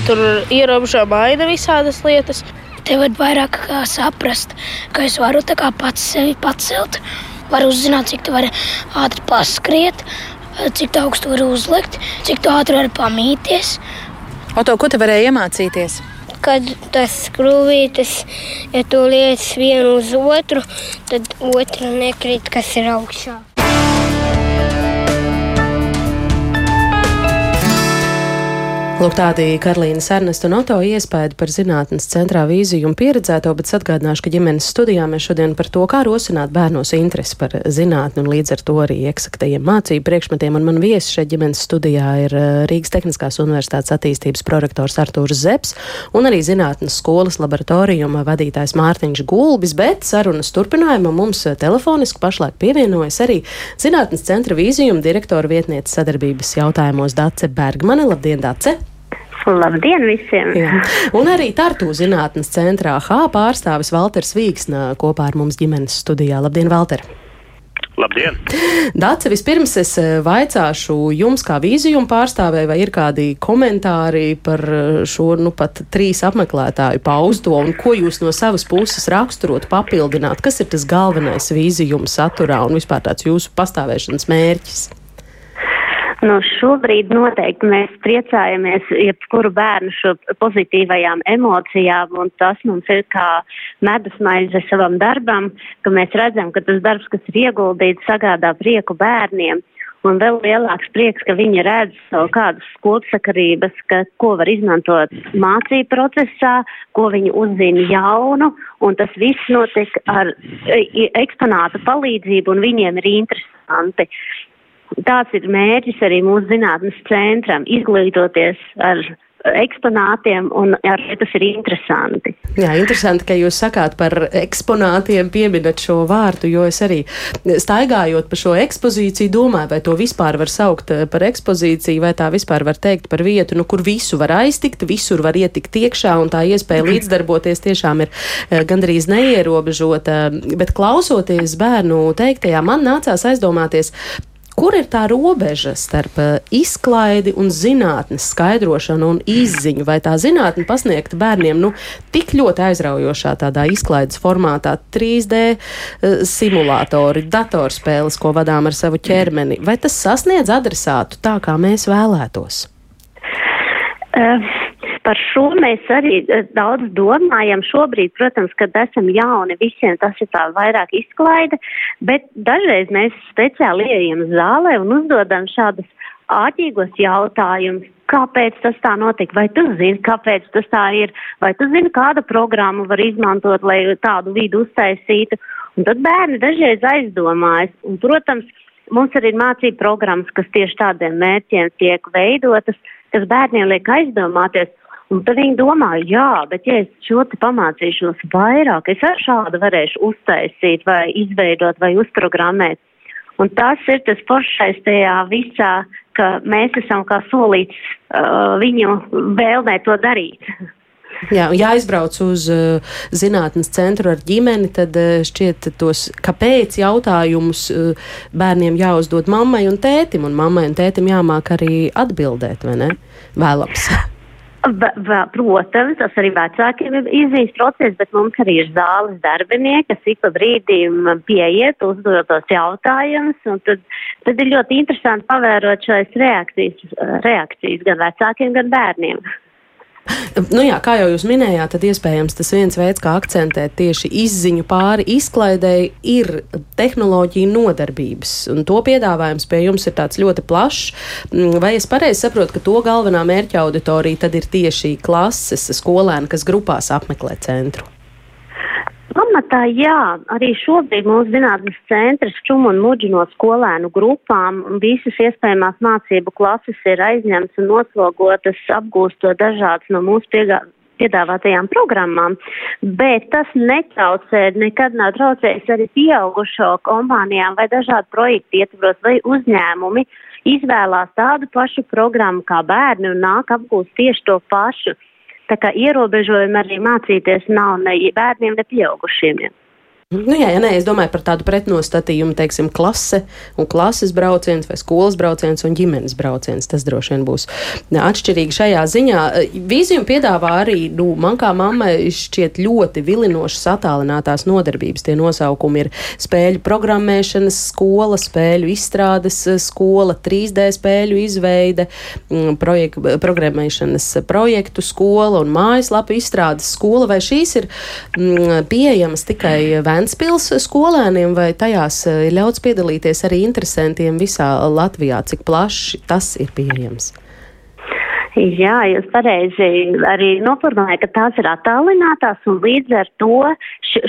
tur ierobežo maina visādas lietas. Te var vairāk saprast, ka es varu pats sevi pacelt. Varu uzzināt, cik tu vari ātri paskriet, cik augstu var uzlikt, cik ātri var pamīties. Oto, ko te varēja iemācīties? Kad tas skrūvītis, ja tu liec vienu uz otru, tad otra nekrīt, kas ir augšā. Lūk, tādi Karolīnas Ernesta un Oto iespēja par zinātnes centrā vīziju un pieredzēto, bet atgādināšu, ka ģimenes studijā mēs šodien par to, kā rosināt bērnos interesi par zinātni un līdz ar to arī eksaktajiem mācību priekšmetiem. Un man viesis šeit ģimenes studijā ir eh, Rīgas Tehniskās Universitātes attīstības prorektors Artūrs Zeps un arī zinātnes skolas laboratorijuma vadītājs Mārtiņš Gulbis, bet sarunas turpinājumā mums telefoniski pašlaik pievienojas arī zinātnes centra vīzijuma direktora vietnieces sadarbības jautājumos Dace Bergmane. Labdien, Dace! Labdien visiem! Jā. Un arī Tartu zinātnes centrā H pārstāvis Valters Vīksnā kopā ar mums ģimenes studijā. Labdien, Valter! Labdien! Dāce, vispirms es eh, vaicāšu jums, kā vīzijuma pārstāvēji, vai ir kādi komentāri par eh, šo nu pat trīs apmeklētāju pausto un ko jūs no savas puses raksturot, papildināt, kas ir tas galvenais vīzijuma saturā un vispār tāds jūsu pastāvēšanas mērķis? Nu, šobrīd noteikti mēs priecājamies jebkuru bērnu šo pozitīvajām emocijām, un tas mums ir kā medus maize savam darbam, ka mēs redzam, ka tas darbs, kas ir ieguldīts, sagādā prieku bērniem. Un vēl lielāks prieks, ka viņi redz kādas kopsakarības, ka, ko var izmantot mācību procesā, ko viņi uzzina jaunu, un tas viss notiek ar e, eksponātu palīdzību, un viņiem ir interesanti. Tāds ir mērķis arī mūsu zinātnes centram - izglītoties ar eksponātiem, un arī tas ir interesanti. Jā, interesanti, ka jūs sakāt par eksponātiem, pieminat šo vārdu, jo es arī staigājot pa šo ekspozīciju domāju, vai to vispār var saukt eh, par ekspozīciju, vai tā vispār var teikt par vietu, nu, kur visu var aiztikt, visur var ietikt iekšā, un tā iespēja līdzdarboties tiešām ir eh, gandrīz neierobežota, bet klausoties bērnu teiktajā, man nācās aizdomāties, Kur ir tā robeža starp eh, izklaidi un zinātnes skaidrošanu un izziņu? Vai tā zinātne pasniegta bērniem nu, tik ļoti aizraujošā tādā izklaides formātā, 3D uh, eh, simulatori, datorspēles, ko vadām ar savu ķermeni, vai tas sasniedz adresātu tā, kā mēs vēlētos? Uh. Par šo mēs arī eh, daudz domājam. Šobrīd, protams, kad esam jauni, visiem tas ir tā vairāk izklaide, bet dažreiz mēs speciāli ieejam zālē un uzdodam šādus āķīgos jautājumus. Kāpēc tas tā notika? Vai tu zini, kāpēc tas tā ir? Vai tu zini, kādu programmu var izmantot, lai tādu vidu uztaisītu? Un tad bērni dažreiz aizdomājas. Un, protams, mums arī ir mācību programmas, kas tieši tādiem mērķiem tiek veidotas, kas bērniem liek aizdomāties. Un tad viņi domā, jā, bet ja es šo te pamācīšos vairāk, es ar šādu varēšu uztaisīt vai izveidot vai uzprogrammēt. Un tas ir tas foršais tajā visā, ka mēs esam kā solīts uh, viņu vēlmē to darīt. Jā, ja aizbrauc uz uh, zinātnes centru ar ģimeni, tad uh, šķiet tos, kāpēc jautājumus uh, bērniem jāuzdod mammai un tētim, un mammai un tētim jāmāk arī atbildēt, vai ne? Vēlams. Protams, tas arī vecākiem ir izīst process, bet mums arī ir zāles darbinieki, kas ik pa brīdim pieiet, uzdod tos jautājumus, un tad, tad ir ļoti interesanti pavērot šais reakcijas, reakcijas gan vecākiem, gan bērniem. Nu jā, kā jau jūs minējāt, tad iespējams tas viens veids, kā akcentēt tieši izziņu pāri izklaidēji, ir tehnoloģija nodarbības. Un to piedāvājums pie jums ir tāds ļoti plašs. Mm, vai es pareizi saprotu, ka to galvenā mērķa auditorija tad ir tieši klases skolēni, kas grupās apmeklē centru? Pamatā jā, arī šobrīd mūsu zinātnes centrs čum un muģi no skolēnu grupām visas iespējamās mācību klases ir aizņemts un noslogotas apgūstot dažādas no mūsu piegā, piedāvātajām programmām, bet tas netraucē, nekad nav traucējis arī pieaugušo kompānijām vai dažādu projektu ietvaros vai uzņēmumi izvēlās tādu pašu programmu kā bērni un nāk apgūst tieši to pašu. Tā kā ierobežojumi arī mācīties nav ne bērniem, ne pieaugušiem. Nu, jā, jā, nē, es domāju par tādu pretnostatījumu, teiksim, klase un klases brauciens, vai skolas brauciens un ģimenes brauciens. Tas droši vien būs atšķirīgi šajā ziņā. Vīziju piedāvā arī, nu, man kā mammai šķiet ļoti vilinošas attālinātās nodarbības. Tie nosaukumi ir spēļu programmēšanas skola, spēļu izstrādes skola, 3D spēļu izveide, mm, projek programmēšanas projektu skola un mājaslapu izstrādes skola. Vai šīs ir mm, pieejamas tikai vēstures? Ventspils skolēniem, vai tajās ir eh, ļauts piedalīties arī interesantiem visā Latvijā, cik plaši tas ir pieejams? Jā, jūs pareizi arī noformulējat, ka tās ir attālinātās un līdz ar to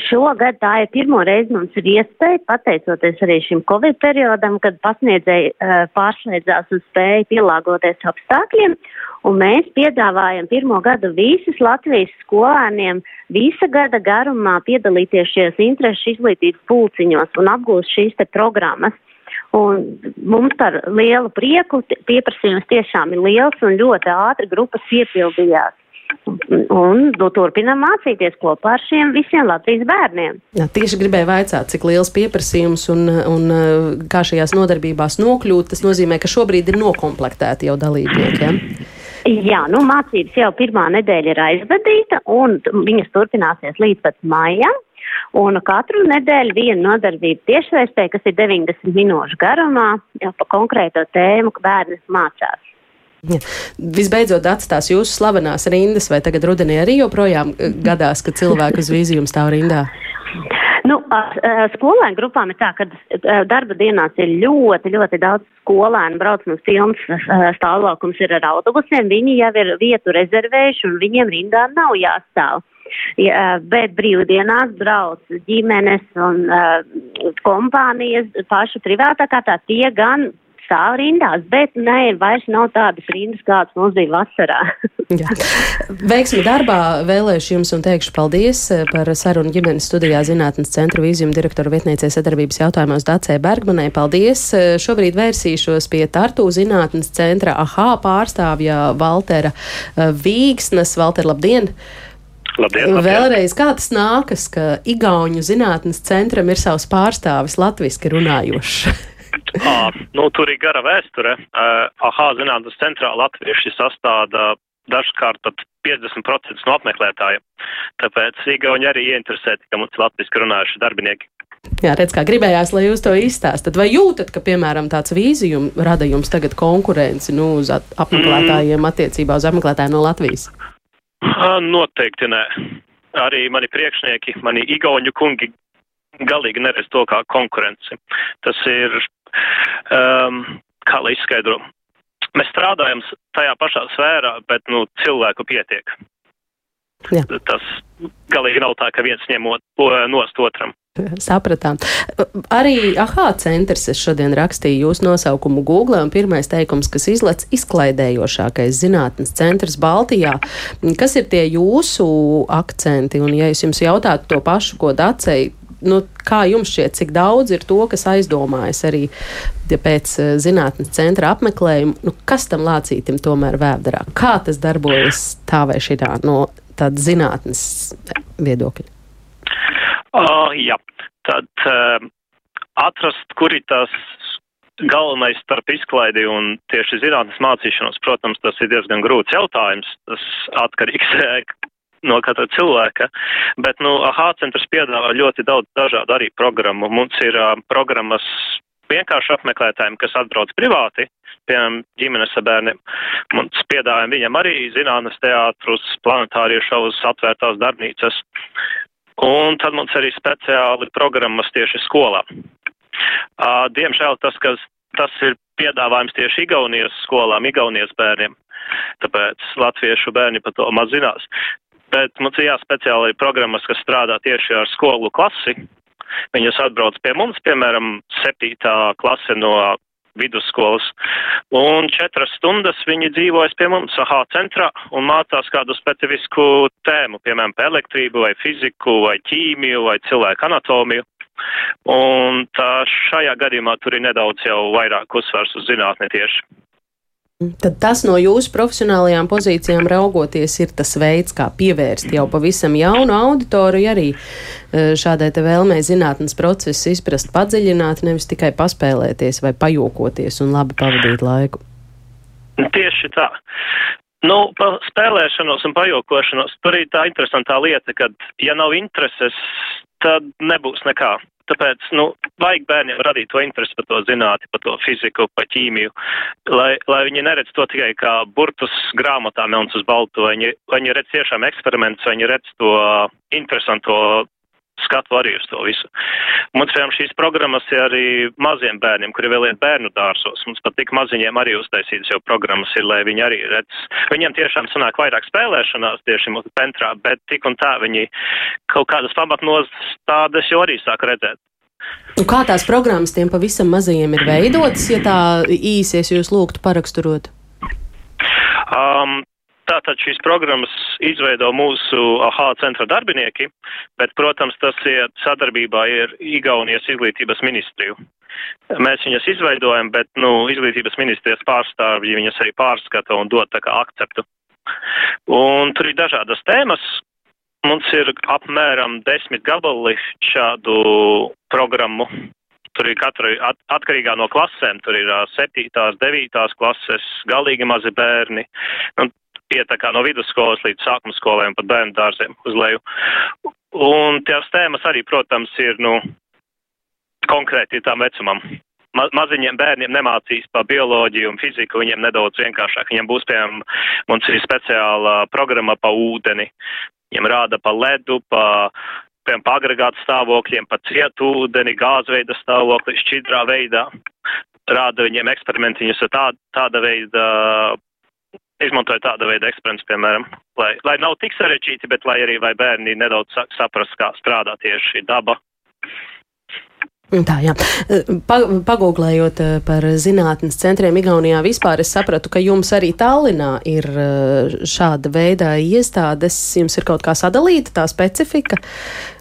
šogad tā ir pirmo reizi mums ir iespēja, pateicoties arī šim Covid periodam, kad pasniedzēji uh, pārslēdzās un spēja pielāgoties apstākļiem, un mēs piedāvājam pirmo gadu visas Latvijas skolēniem visa gada garumā piedalīties šajos interešu izglītības pulciņos un apgūst šīs te programmas. Un mums par lielu prieku pieprasījums tiešām ir liels un ļoti ātri grupas iepildījās. Un nu, turpinām mācīties kopā ar šiem visiem Latvijas bērniem. Jā, tieši gribēju vaicāt, cik liels pieprasījums un, un kā šajās nodarbībās nokļūt. Tas nozīmē, ka šobrīd ir nokomplektēti jau dalībnieki. Ja? Jā, nu mācības jau pirmā nedēļa ir aizvadīta, un viņas turpināsies līdz pat maijam. Un katru nedēļu viena nodarbība tiešsaistē, kas ir 90 minūšu garumā, jau pa konkrēto tēmu, bērni mācās. Ja. Visbeidzot, atstās jūsu slavenās rindas, vai tagad rudenī arī joprojām gadās, ka cilvēki uz vīziju stāv rindā? [laughs] Nu, skolēnu grupām ir tā, ka darba dienās ir ļoti, ļoti daudz skolēnu brauc mums pilns stāvokums ir ar autobusiem. Viņi jau ir vietu rezervējuši un viņiem rindā nav jāstāv. Ja, bet brīvdienās brauc ģimenes un uh, kompānijas pašu privātā kārtā tie gan stāv rindās, bet nē, vairs nav tādas rindas, kādas mums bija vasarā. [laughs] Veiksmi darbā vēlēšu jums un teikšu paldies eh, par sarunu ģimenes studijā zinātnes centra vīzijuma direktora vietniecē sadarbības jautājumos Dacē Bergmanai. Paldies! Eh, šobrīd vērsīšos pie Tartu zinātnes centra AHA pārstāvja Valtera eh, Vīgsnes. Valter, labdien! Labdien, labdien. Vēlreiz, kā tas nākas, ka Igauņu zinātnes centram ir savs pārstāvis latviski runājošs? [laughs] À, nu, tur ir gara vēsture. Uh, AHA zinātnes centrā latvieši sastāda dažkārt pat 50% no apmeklētājiem. Tāpēc Igauni arī ieinteresēti, ka mums ir latviski runājuši darbinieki. Jā, redz, kā gribējās, lai jūs to izstāstat. Vai jūtat, ka, piemēram, tāds vīzijums rada jums tagad konkurenci nu, uz apmeklētājiem mm. attiecībā uz apmeklētājiem no Latvijas? Noteikti nē. Arī mani priekšnieki, mani igauņu kungi galīgi neredz to kā konkurenci. Tas ir, um, kā lai izskaidro, mēs strādājam tajā pašā sfērā, bet, nu, cilvēku pietiek. Jā. Tas galīgi nav tā, ka viens ņemot nost otram. Sapratām. Arī AHA centrs es šodien rakstīju jūsu nosaukumu Google, un pirmais teikums, kas izlec izklaidējošākais zinātnes centrs Baltijā. Kas ir tie jūsu akcenti? Un, ja es jums jautātu to pašu, ko Dacei, nu, kā jums šķiet, cik daudz ir to, kas aizdomājas arī ja pēc uh, zinātnes centra apmeklējuma, nu, kas tam lācītim tomēr vēderā? Kā tas darbojas tā vai šitā no tāda zinātnes viedokļa? Uh, jā, tad uh, atrast, kur ir tas galvenais starp izklaidi un tieši zinātnes mācīšanos, protams, tas ir diezgan grūts jautājums. Tas atkarīgs [laughs] no katra cilvēka. Bet, nu, AHA centrs piedāvā ļoti daudz dažādu arī programmu. Mums ir uh, programmas vienkārši apmeklētājiem, kas atbrauc privāti, piemēram, ģimenes ar bērniem. Mums piedāvājam viņam arī zinātnes teātrus, planetārie šovus, atvērtās darbnīcas. Un tad mums arī speciāli programmas tieši skolā. Uh, diemžēl tas, kas tas ir piedāvājums tieši Igaunijas skolām, Igaunijas bērniem, tāpēc latviešu bērni par to maz zinās. Bet mums ir jāspeciāli programmas, kas strādā tieši ar skolu klasi. Viņas atbrauc pie mums, piemēram, septītā klase no vidusskolas. Un četras stundas viņi dzīvojas pie mums AHA centrā un mācās kādu specifisku tēmu, piemēram, par elektrību vai fiziku vai ķīmiju vai cilvēku anatomiju. Un tā šajā gadījumā tur ir nedaudz jau vairāk uzsvars uz zinātni tieši. Tad tas no jūsu profesionālajām pozīcijām raugoties ir tas veids, kā pievērst jau pavisam jaunu auditoriju arī e, šādai te vēlmei zinātnes procesu izprast padziļināt, nevis tikai paspēlēties vai pajokoties un labi pavadīt laiku. Tieši tā. Nu, pa spēlēšanos un pajokošanos tur ir tā interesantā lieta, ka, ja nav intereses, tad nebūs nekā. Tāpēc, nu, vajag bērniem radīt to interesi par to zinātni, par to fiziku, par ķīmiju, lai, lai viņi neredz to tikai kā burtus grāmatā melns uz baltu, viņi, viņi redz tiešām eksperimentus, viņi redz to interesanto skatu arī uz to visu. Mums, piemēram, šīs programmas ir arī maziem bērniem, kuri vēl ir bērnu dārsos. Mums pat tik maziņiem arī uztaisītas jau programmas ir, lai viņi arī redz. Viņiem tiešām sanāk vairāk spēlēšanās tieši mūsu centrā, bet tik un tā viņi kaut kādas pamatnostādes jau arī sāk redzēt. Un kā tās programmas tiem pavisam mazajiem ir veidotas, ja tā īsies jūs lūgtu paraksturot? Um, Tātad šīs programmas izveido mūsu AHA centra darbinieki, bet, protams, tas ir sadarbībā ar Igaunijas izglītības ministriju. Mēs viņas izveidojam, bet, nu, izglītības ministrijas pārstāvji viņas arī pārskata un dod tā kā akceptu. Un tur ir dažādas tēmas. Mums ir apmēram desmit gabali šādu programmu. Tur ir katra at, atkarīgā no klasēm. Tur ir septītās, devītās klases, galīgi mazi bērni. Un iet tā kā no vidusskolas līdz sākuma skolēm, pat bērnu dārziem uz leju. Un tās tēmas arī, protams, ir, nu, konkrēti tam vecumam. Ma maziņiem bērniem nemācīs par bioloģiju un fiziku, viņiem nedaudz vienkāršāk. Viņiem būs, piemēram, mums ir speciāla programma pa ūdeni. Viņiem rāda pa ledu, pa, piemēram, pa agregātu stāvokļiem, pa cietu ūdeni, gāzveida stāvokli, šķidrā veidā. Rāda viņiem eksperimentiņus ar tā, tāda veida izmantoju tāda veida eksperimentus, piemēram, lai, lai nav tik sarežģīti, bet lai arī vai bērni nedaudz saprast, kā strādā tieši daba. Tā, jā. Pa, pagūglējot eh, par zinātnes centriem Igaunijā vispār, es sapratu, ka jums arī Tallinā ir eh, šāda veida iestādes. Jums ir kaut kā sadalīta tā specifika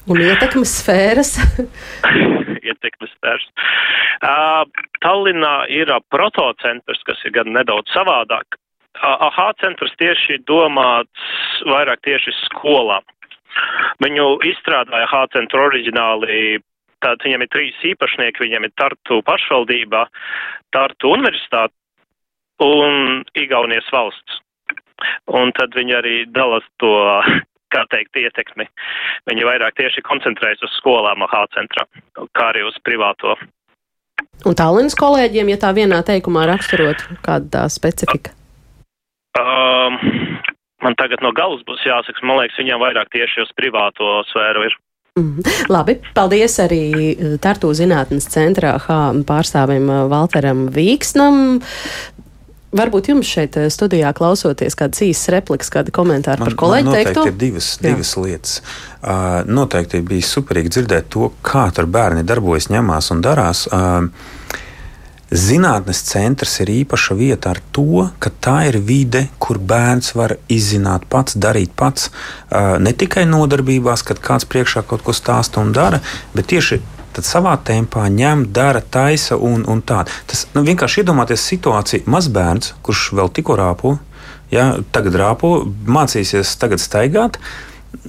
un ietekmes sfēras. [laughs] ietekmes sfēras. Uh, Tallinā ir protocentrs, kas ir gan nedaudz savādāk. AHA centrs tieši domāts vairāk tieši skolām. Viņu izstrādāja AHA centru oriģināli Tātad viņam ir trīs īpašnieki, viņam ir Tartu pašvaldībā, Tartu universitāte un Igaunijas valsts. Un tad viņi arī dalās to, kā teikt, ietekmi. Viņi vairāk tieši koncentrējas uz skolām AHA centrā, kā arī uz privāto. Un Tallinas kolēģiem, ja tā vienā teikumā raksturot, kāda tā specifika? Um, man tagad no galvas būs jāsaka, man liekas, viņam vairāk tieši uz privāto sfēru ir. Mm. Labi, paldies arī eh, Tartu zinātnes centrā pārstāvim eh, Valteram Vīksnam. Varbūt jums šeit eh, studijā klausoties kādas īsas replikas, kādi komentāri man, par kolēģi teikto? Ir divas, divas lietas. Uh, noteikti bija superīgi dzirdēt to, kā tur bērni darbojas, ņemās un darās. Uh, Zinātnes centrs ir īpaša vieta ar to, ka tā ir vide, kur bērns var izzināt pats, darīt pats. Ne tikai nodarbībās, kad kāds priekšā kaut ko stāsta un dara, bet tieši tad savā tempā ņem, dara, taisa un, un tā. Tas nu, vienkārši iedomāties situāciju, mazbērns, kurš vēl tikko rāpo, ja, tagad rāpo, mācīsies tagad staigāt.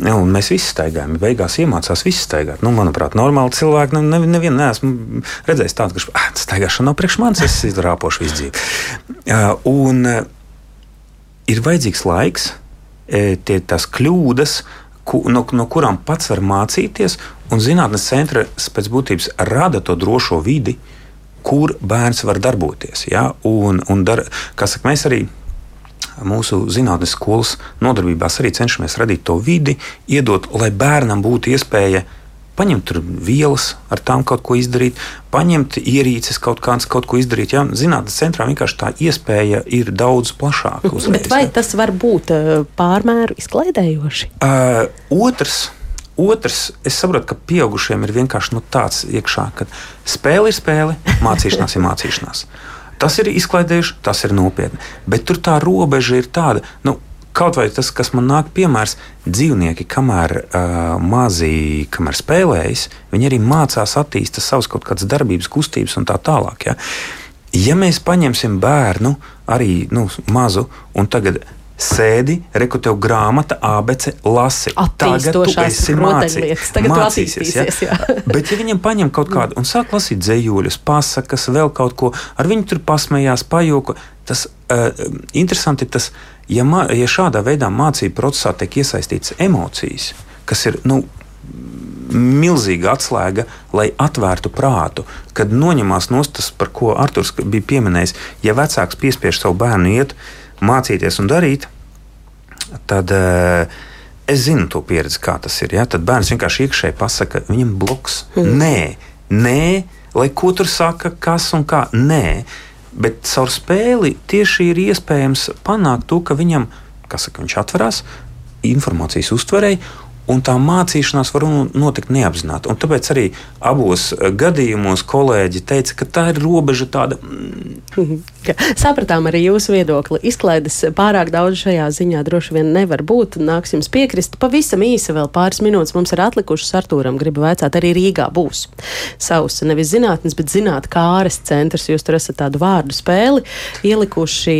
Ja, mēs visi staigājam, beigās iemācās visi staigāt. Nu, manuprāt, normāli cilvēki nu, ne, nevienu neesmu redzējis tādu, kurš ah, staigāšana nav priekš manis, es izrāpošu visu dzīvi. Uh, un uh, ir vajadzīgs laiks, e, tie tās kļūdas, ku, no, no kurām pats var mācīties, un zinātnes centra pēc būtības rada to drošo vidi, kur bērns var darboties. Ja? Un, un dar, saka, mēs arī mūsu zinātnes skolas nodarbībās arī cenšamies radīt to vidi, iedot, lai bērnam būtu iespēja paņemt vielas, ar tām kaut ko izdarīt, paņemt ierīces, kaut, kāds, kaut ko izdarīt. Ja? Zinātnes centrā vienkārši tā iespēja ir daudz plašāka. Uzreiz, Bet vai ja? tas var būt uh, pārmēru izklaidējoši? Uh, otrs. Otrs, es saprotu, ka pieaugušiem ir vienkārši nu, tāds iekšā, ka spēle ir spēle, mācīšanās ir mācīšanās. Tas ir izklaidējuši, tas ir nopietni. Bet tur tā robeža ir tāda. Nu, Kaut vai tas, kas man nāk piemērs, dzīvnieki, kamēr uh, mazi, kamēr spēlējas, viņi arī mācās attīstīt savas kaut kādas darbības, kustības un tā tālāk. Ja, ja mēs paņemsim bērnu, arī nu, mazu, un tagad sēdi, reku tev grāmata, abece, lasi. Tagad tu esi mācījies, tagad mācīsies. Ja? Jā. [laughs] Bet, ja viņam paņem kaut kādu un sāk lasīt dzējuļus, pasakas, vēl kaut ko, ar viņu tur pasmējās, pajoko, tas uh, interesanti ir tas, ja, ma, ja šādā veidā mācību procesā tiek iesaistīts emocijas, kas ir, nu, milzīga atslēga, lai atvērtu prātu. Kad noņemās nostas, par ko Arthurs bija pieminējis, ja vecāks piespiež savu bērnu iet, uh, mācīties un darīt, tad uh, es zinu to pieredzi, kā tas ir. Ja? Tad bērns vienkārši iekšēji pasakā, viņam bloks. Mm. Nē, nē, lai ko tur saka, kas un kā. Nē, bet caur spēli tieši ir iespējams panākt to, ka viņam, kas saka, viņš atverās informācijas uztverēji un tā mācīšanās var notikt neapzināti. Un tāpēc arī abos eh, gadījumos kolēģi teica, ka tā ir robeža tāda. Mm. [laughs] Sapratām arī jūsu viedokli. Izklaides pārāk daudz šajā ziņā droši vien nevar būt. Nāks jums piekrist. Pavisam īsi vēl pāris minūtes mums ir atlikušas Artūram. Gribu vaicāt, arī Rīgā būs savs nevis zinātnes, bet zināt kāres centrs. Jūs tur esat tādu vārdu spēli ielikuši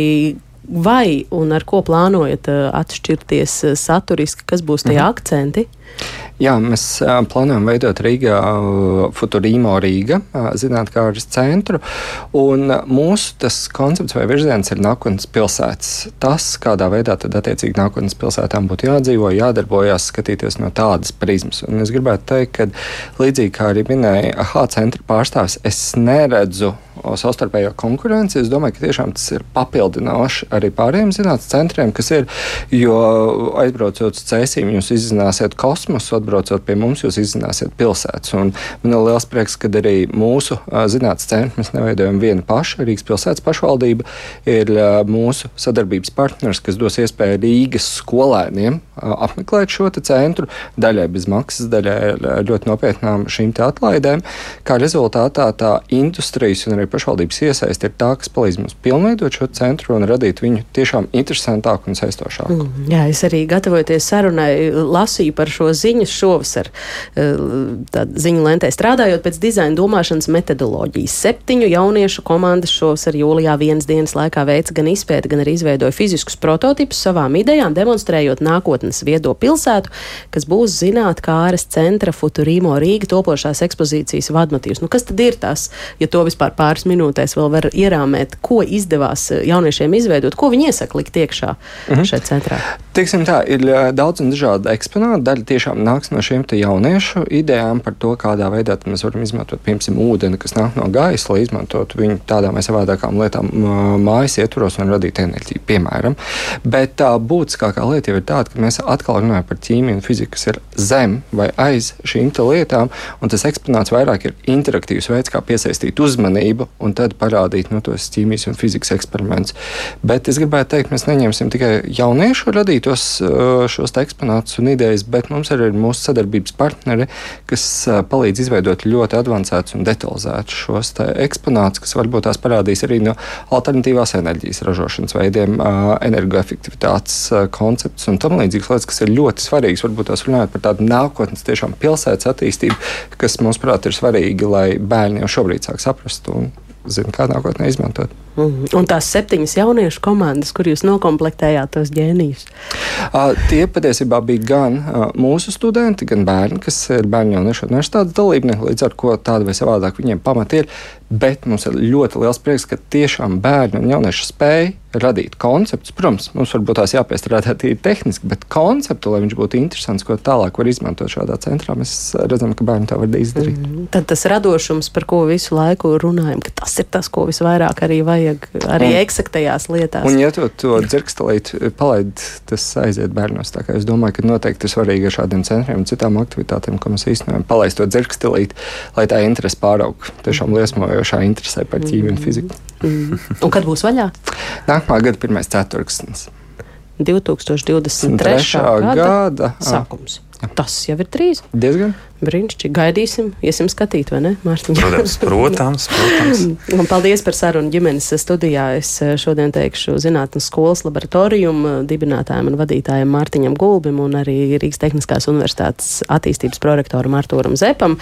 vai un ar ko plānojat uh, atšķirties uh, saturiski, kas būs tie mhm. akcenti? Jā, mēs uh, plānojam veidot Rīgā Futurīmo Rīga zinātnākāras centru, un mūsu tas koncepts vai virziens ir nākotnes pilsētas. Tas, kādā veidā tad attiecīgi nākotnes pilsētām būtu jādzīvo, jādarbojas, skatīties no tādas prizmas. Un es gribētu teikt, ka līdzīgi kā arī minēja AHA centra pārstāvis, es neredzu savstarpējo konkurenci. Es domāju, ka tiešām tas ir papildinoši arī pārējiem zinātnīs centriem, kas ir. Jo aizbraucot uz cēsīm, jūs izzināsiet kosmosu, atbraucot pie mums, jūs izzināsiet pilsētas. Un man ir liels prieks, ka arī mūsu zinātnīs centri mēs neveidojam vienu pašu. Rīgas pilsētas pašvaldība ir mūsu sadarbības partners, kas dos iespēju Rīgas skolēniem apmeklēt šo centru, daļai bez maksas, daļai ļoti nopietnām šīm atlaidēm. Kā rezultātā tā industrijas un arī pašvaldības iesaiste ir tā, kas palīdz mums pilnveidot šo centru un radīt viņu tiešām interesantāku un saistošāku. Mm, jā, es arī gatavojoties sarunai lasīju par šo ziņu šovasar. Ziņu lentē strādājot pēc dizaina domāšanas metodoloģijas. Septiņu jauniešu komandas šovasar jūlijā vienas dienas laikā veica gan izpēti, gan arī izveidoja fiziskus prototipus savām idejām, demonstrējot nākotnes viedo pilsētu, kas būs zinātnākāres centra Futurīmo Rīga topošās ekspozīcijas vadmotīvs. Nu, kas tad ir tas, ja to vispār pāris minūtēs vēl var ierāmēt, ko izdevās eh, jauniešiem izveidot, ko viņi iesaka likt iekšā -hmm. šeit centrā? Teiksim tā, ir eh, daudz un dažādi eksponāti. Daļa tiešām nāks no šiem jauniešu idejām par to, kādā veidā mēs varam izmantot, piemēram, ūdeni, kas nāk no gaisa, lai izmantotu viņu tādām vai savādākām lietām mājas ietvaros un radītu enerģiju, piemēram. Bet tā būtiskākā lieta jau ir tāda, ka mēs atkal runājam par ķīmiju un fiziku, kas ir zem vai aiz šīm lietām, un tas eksponāts vairāk ir interaktīvs veids, kā piesaistīt uzmanību un tad parādīt nu, tos ķīmijas un fizikas eksperimentus. Bet es gribētu teikt, mēs neņemsim tikai jauniešu radītos uh, šos eksponātus un idejas, bet mums arī ir mūsu sadarbības partneri, kas uh, palīdz izveidot ļoti avansētus un detalizētus šos eksponātus, kas varbūt tās parādīs arī no alternatīvās enerģijas ražošanas veidiem, uh, energoefektivitātes koncepts un tam līdzīgas lietas, kas ir ļoti svarīgas. Varbūt tās runājot par tādu nākotnes tiešām pilsētas attīstību, kas mums, prāt, ir svarīgi, lai bērni jau šobrīd sāk saprast un zina, kā nākotnē izmantot. Mm. Un tās septiņas jauniešu komandas, kur jūs noklāpējāt tos ģēnijus? Uh, tie patiesībā bija gan uh, mūsu studenti, gan bērni, kas ir bērnu jauniešu universitātes dalībnieki, līdz ar ko tāda vai savādāk viņiem pamati ir. Bet mums ir ļoti liels prieks, ka tiešām bērni un jaunieši spēj radīt konceptus. Protams, mums varbūt tās jāpiestrādā [laughs] tīri tehniski, bet konceptu, lai viņš būtu interesants, ko tālāk var izmantot šādā centrā, mēs redzam, ka bērni to var izdarīt. Mm, tad tas radošums, par ko visu laiku runājam, tas ir tas, ko visvairāk arī vajag arī un, eksaktajās lietās. Un, ja tu to dzirkstelīt palaid, tas aiziet bērnos. Es domāju, ka noteikti ir svarīgi ar šādiem centriem un citām aktivitātēm, ko mēs īstenojam, palaist to dzirkstelīt, lai tā interese pāraug. Tiešām liesmoja jošā interesē par ķīmiju un fiziku. Mm. Un kad būs vaļā? Nākamā gada pirmais ceturksnis. 2023. gada, gada sākums. Tas jau ir trīs. Diezgan. Brīnišķīgi. Gaidīsim, iesim skatīt, vai ne, Mārtiņ? Protams, [laughs] protams. protams. Un paldies par sarunu ģimenes studijā. Es eh, šodien teikšu zinātnes skolas laboratoriju dibinātājiem un vadītājiem Mārtiņam Gulbim un arī Rīgas Tehniskās universitātes attīstības prorektoram Artūram Zepam.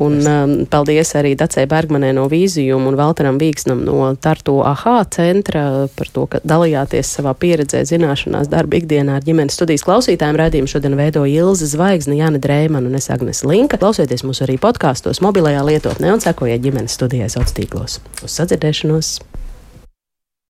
Un um, paldies arī Dacei Bergmanē no Vīzijuma un Valteram Vīksnam no Tartu AHA centra par to, ka dalījāties savā pieredzē, zināšanās, darba ikdienā ar ģimenes studijas klausītājiem. Radījumu šodien veido Ilze Zvaigzne, Jāne Drēmana un es Agnes linka. Klausieties mūs arī podkāstos, mobilajā lietotnē un sekojiet ģimenes studijai sociālos tīklos. Uz sadzirdēšanos!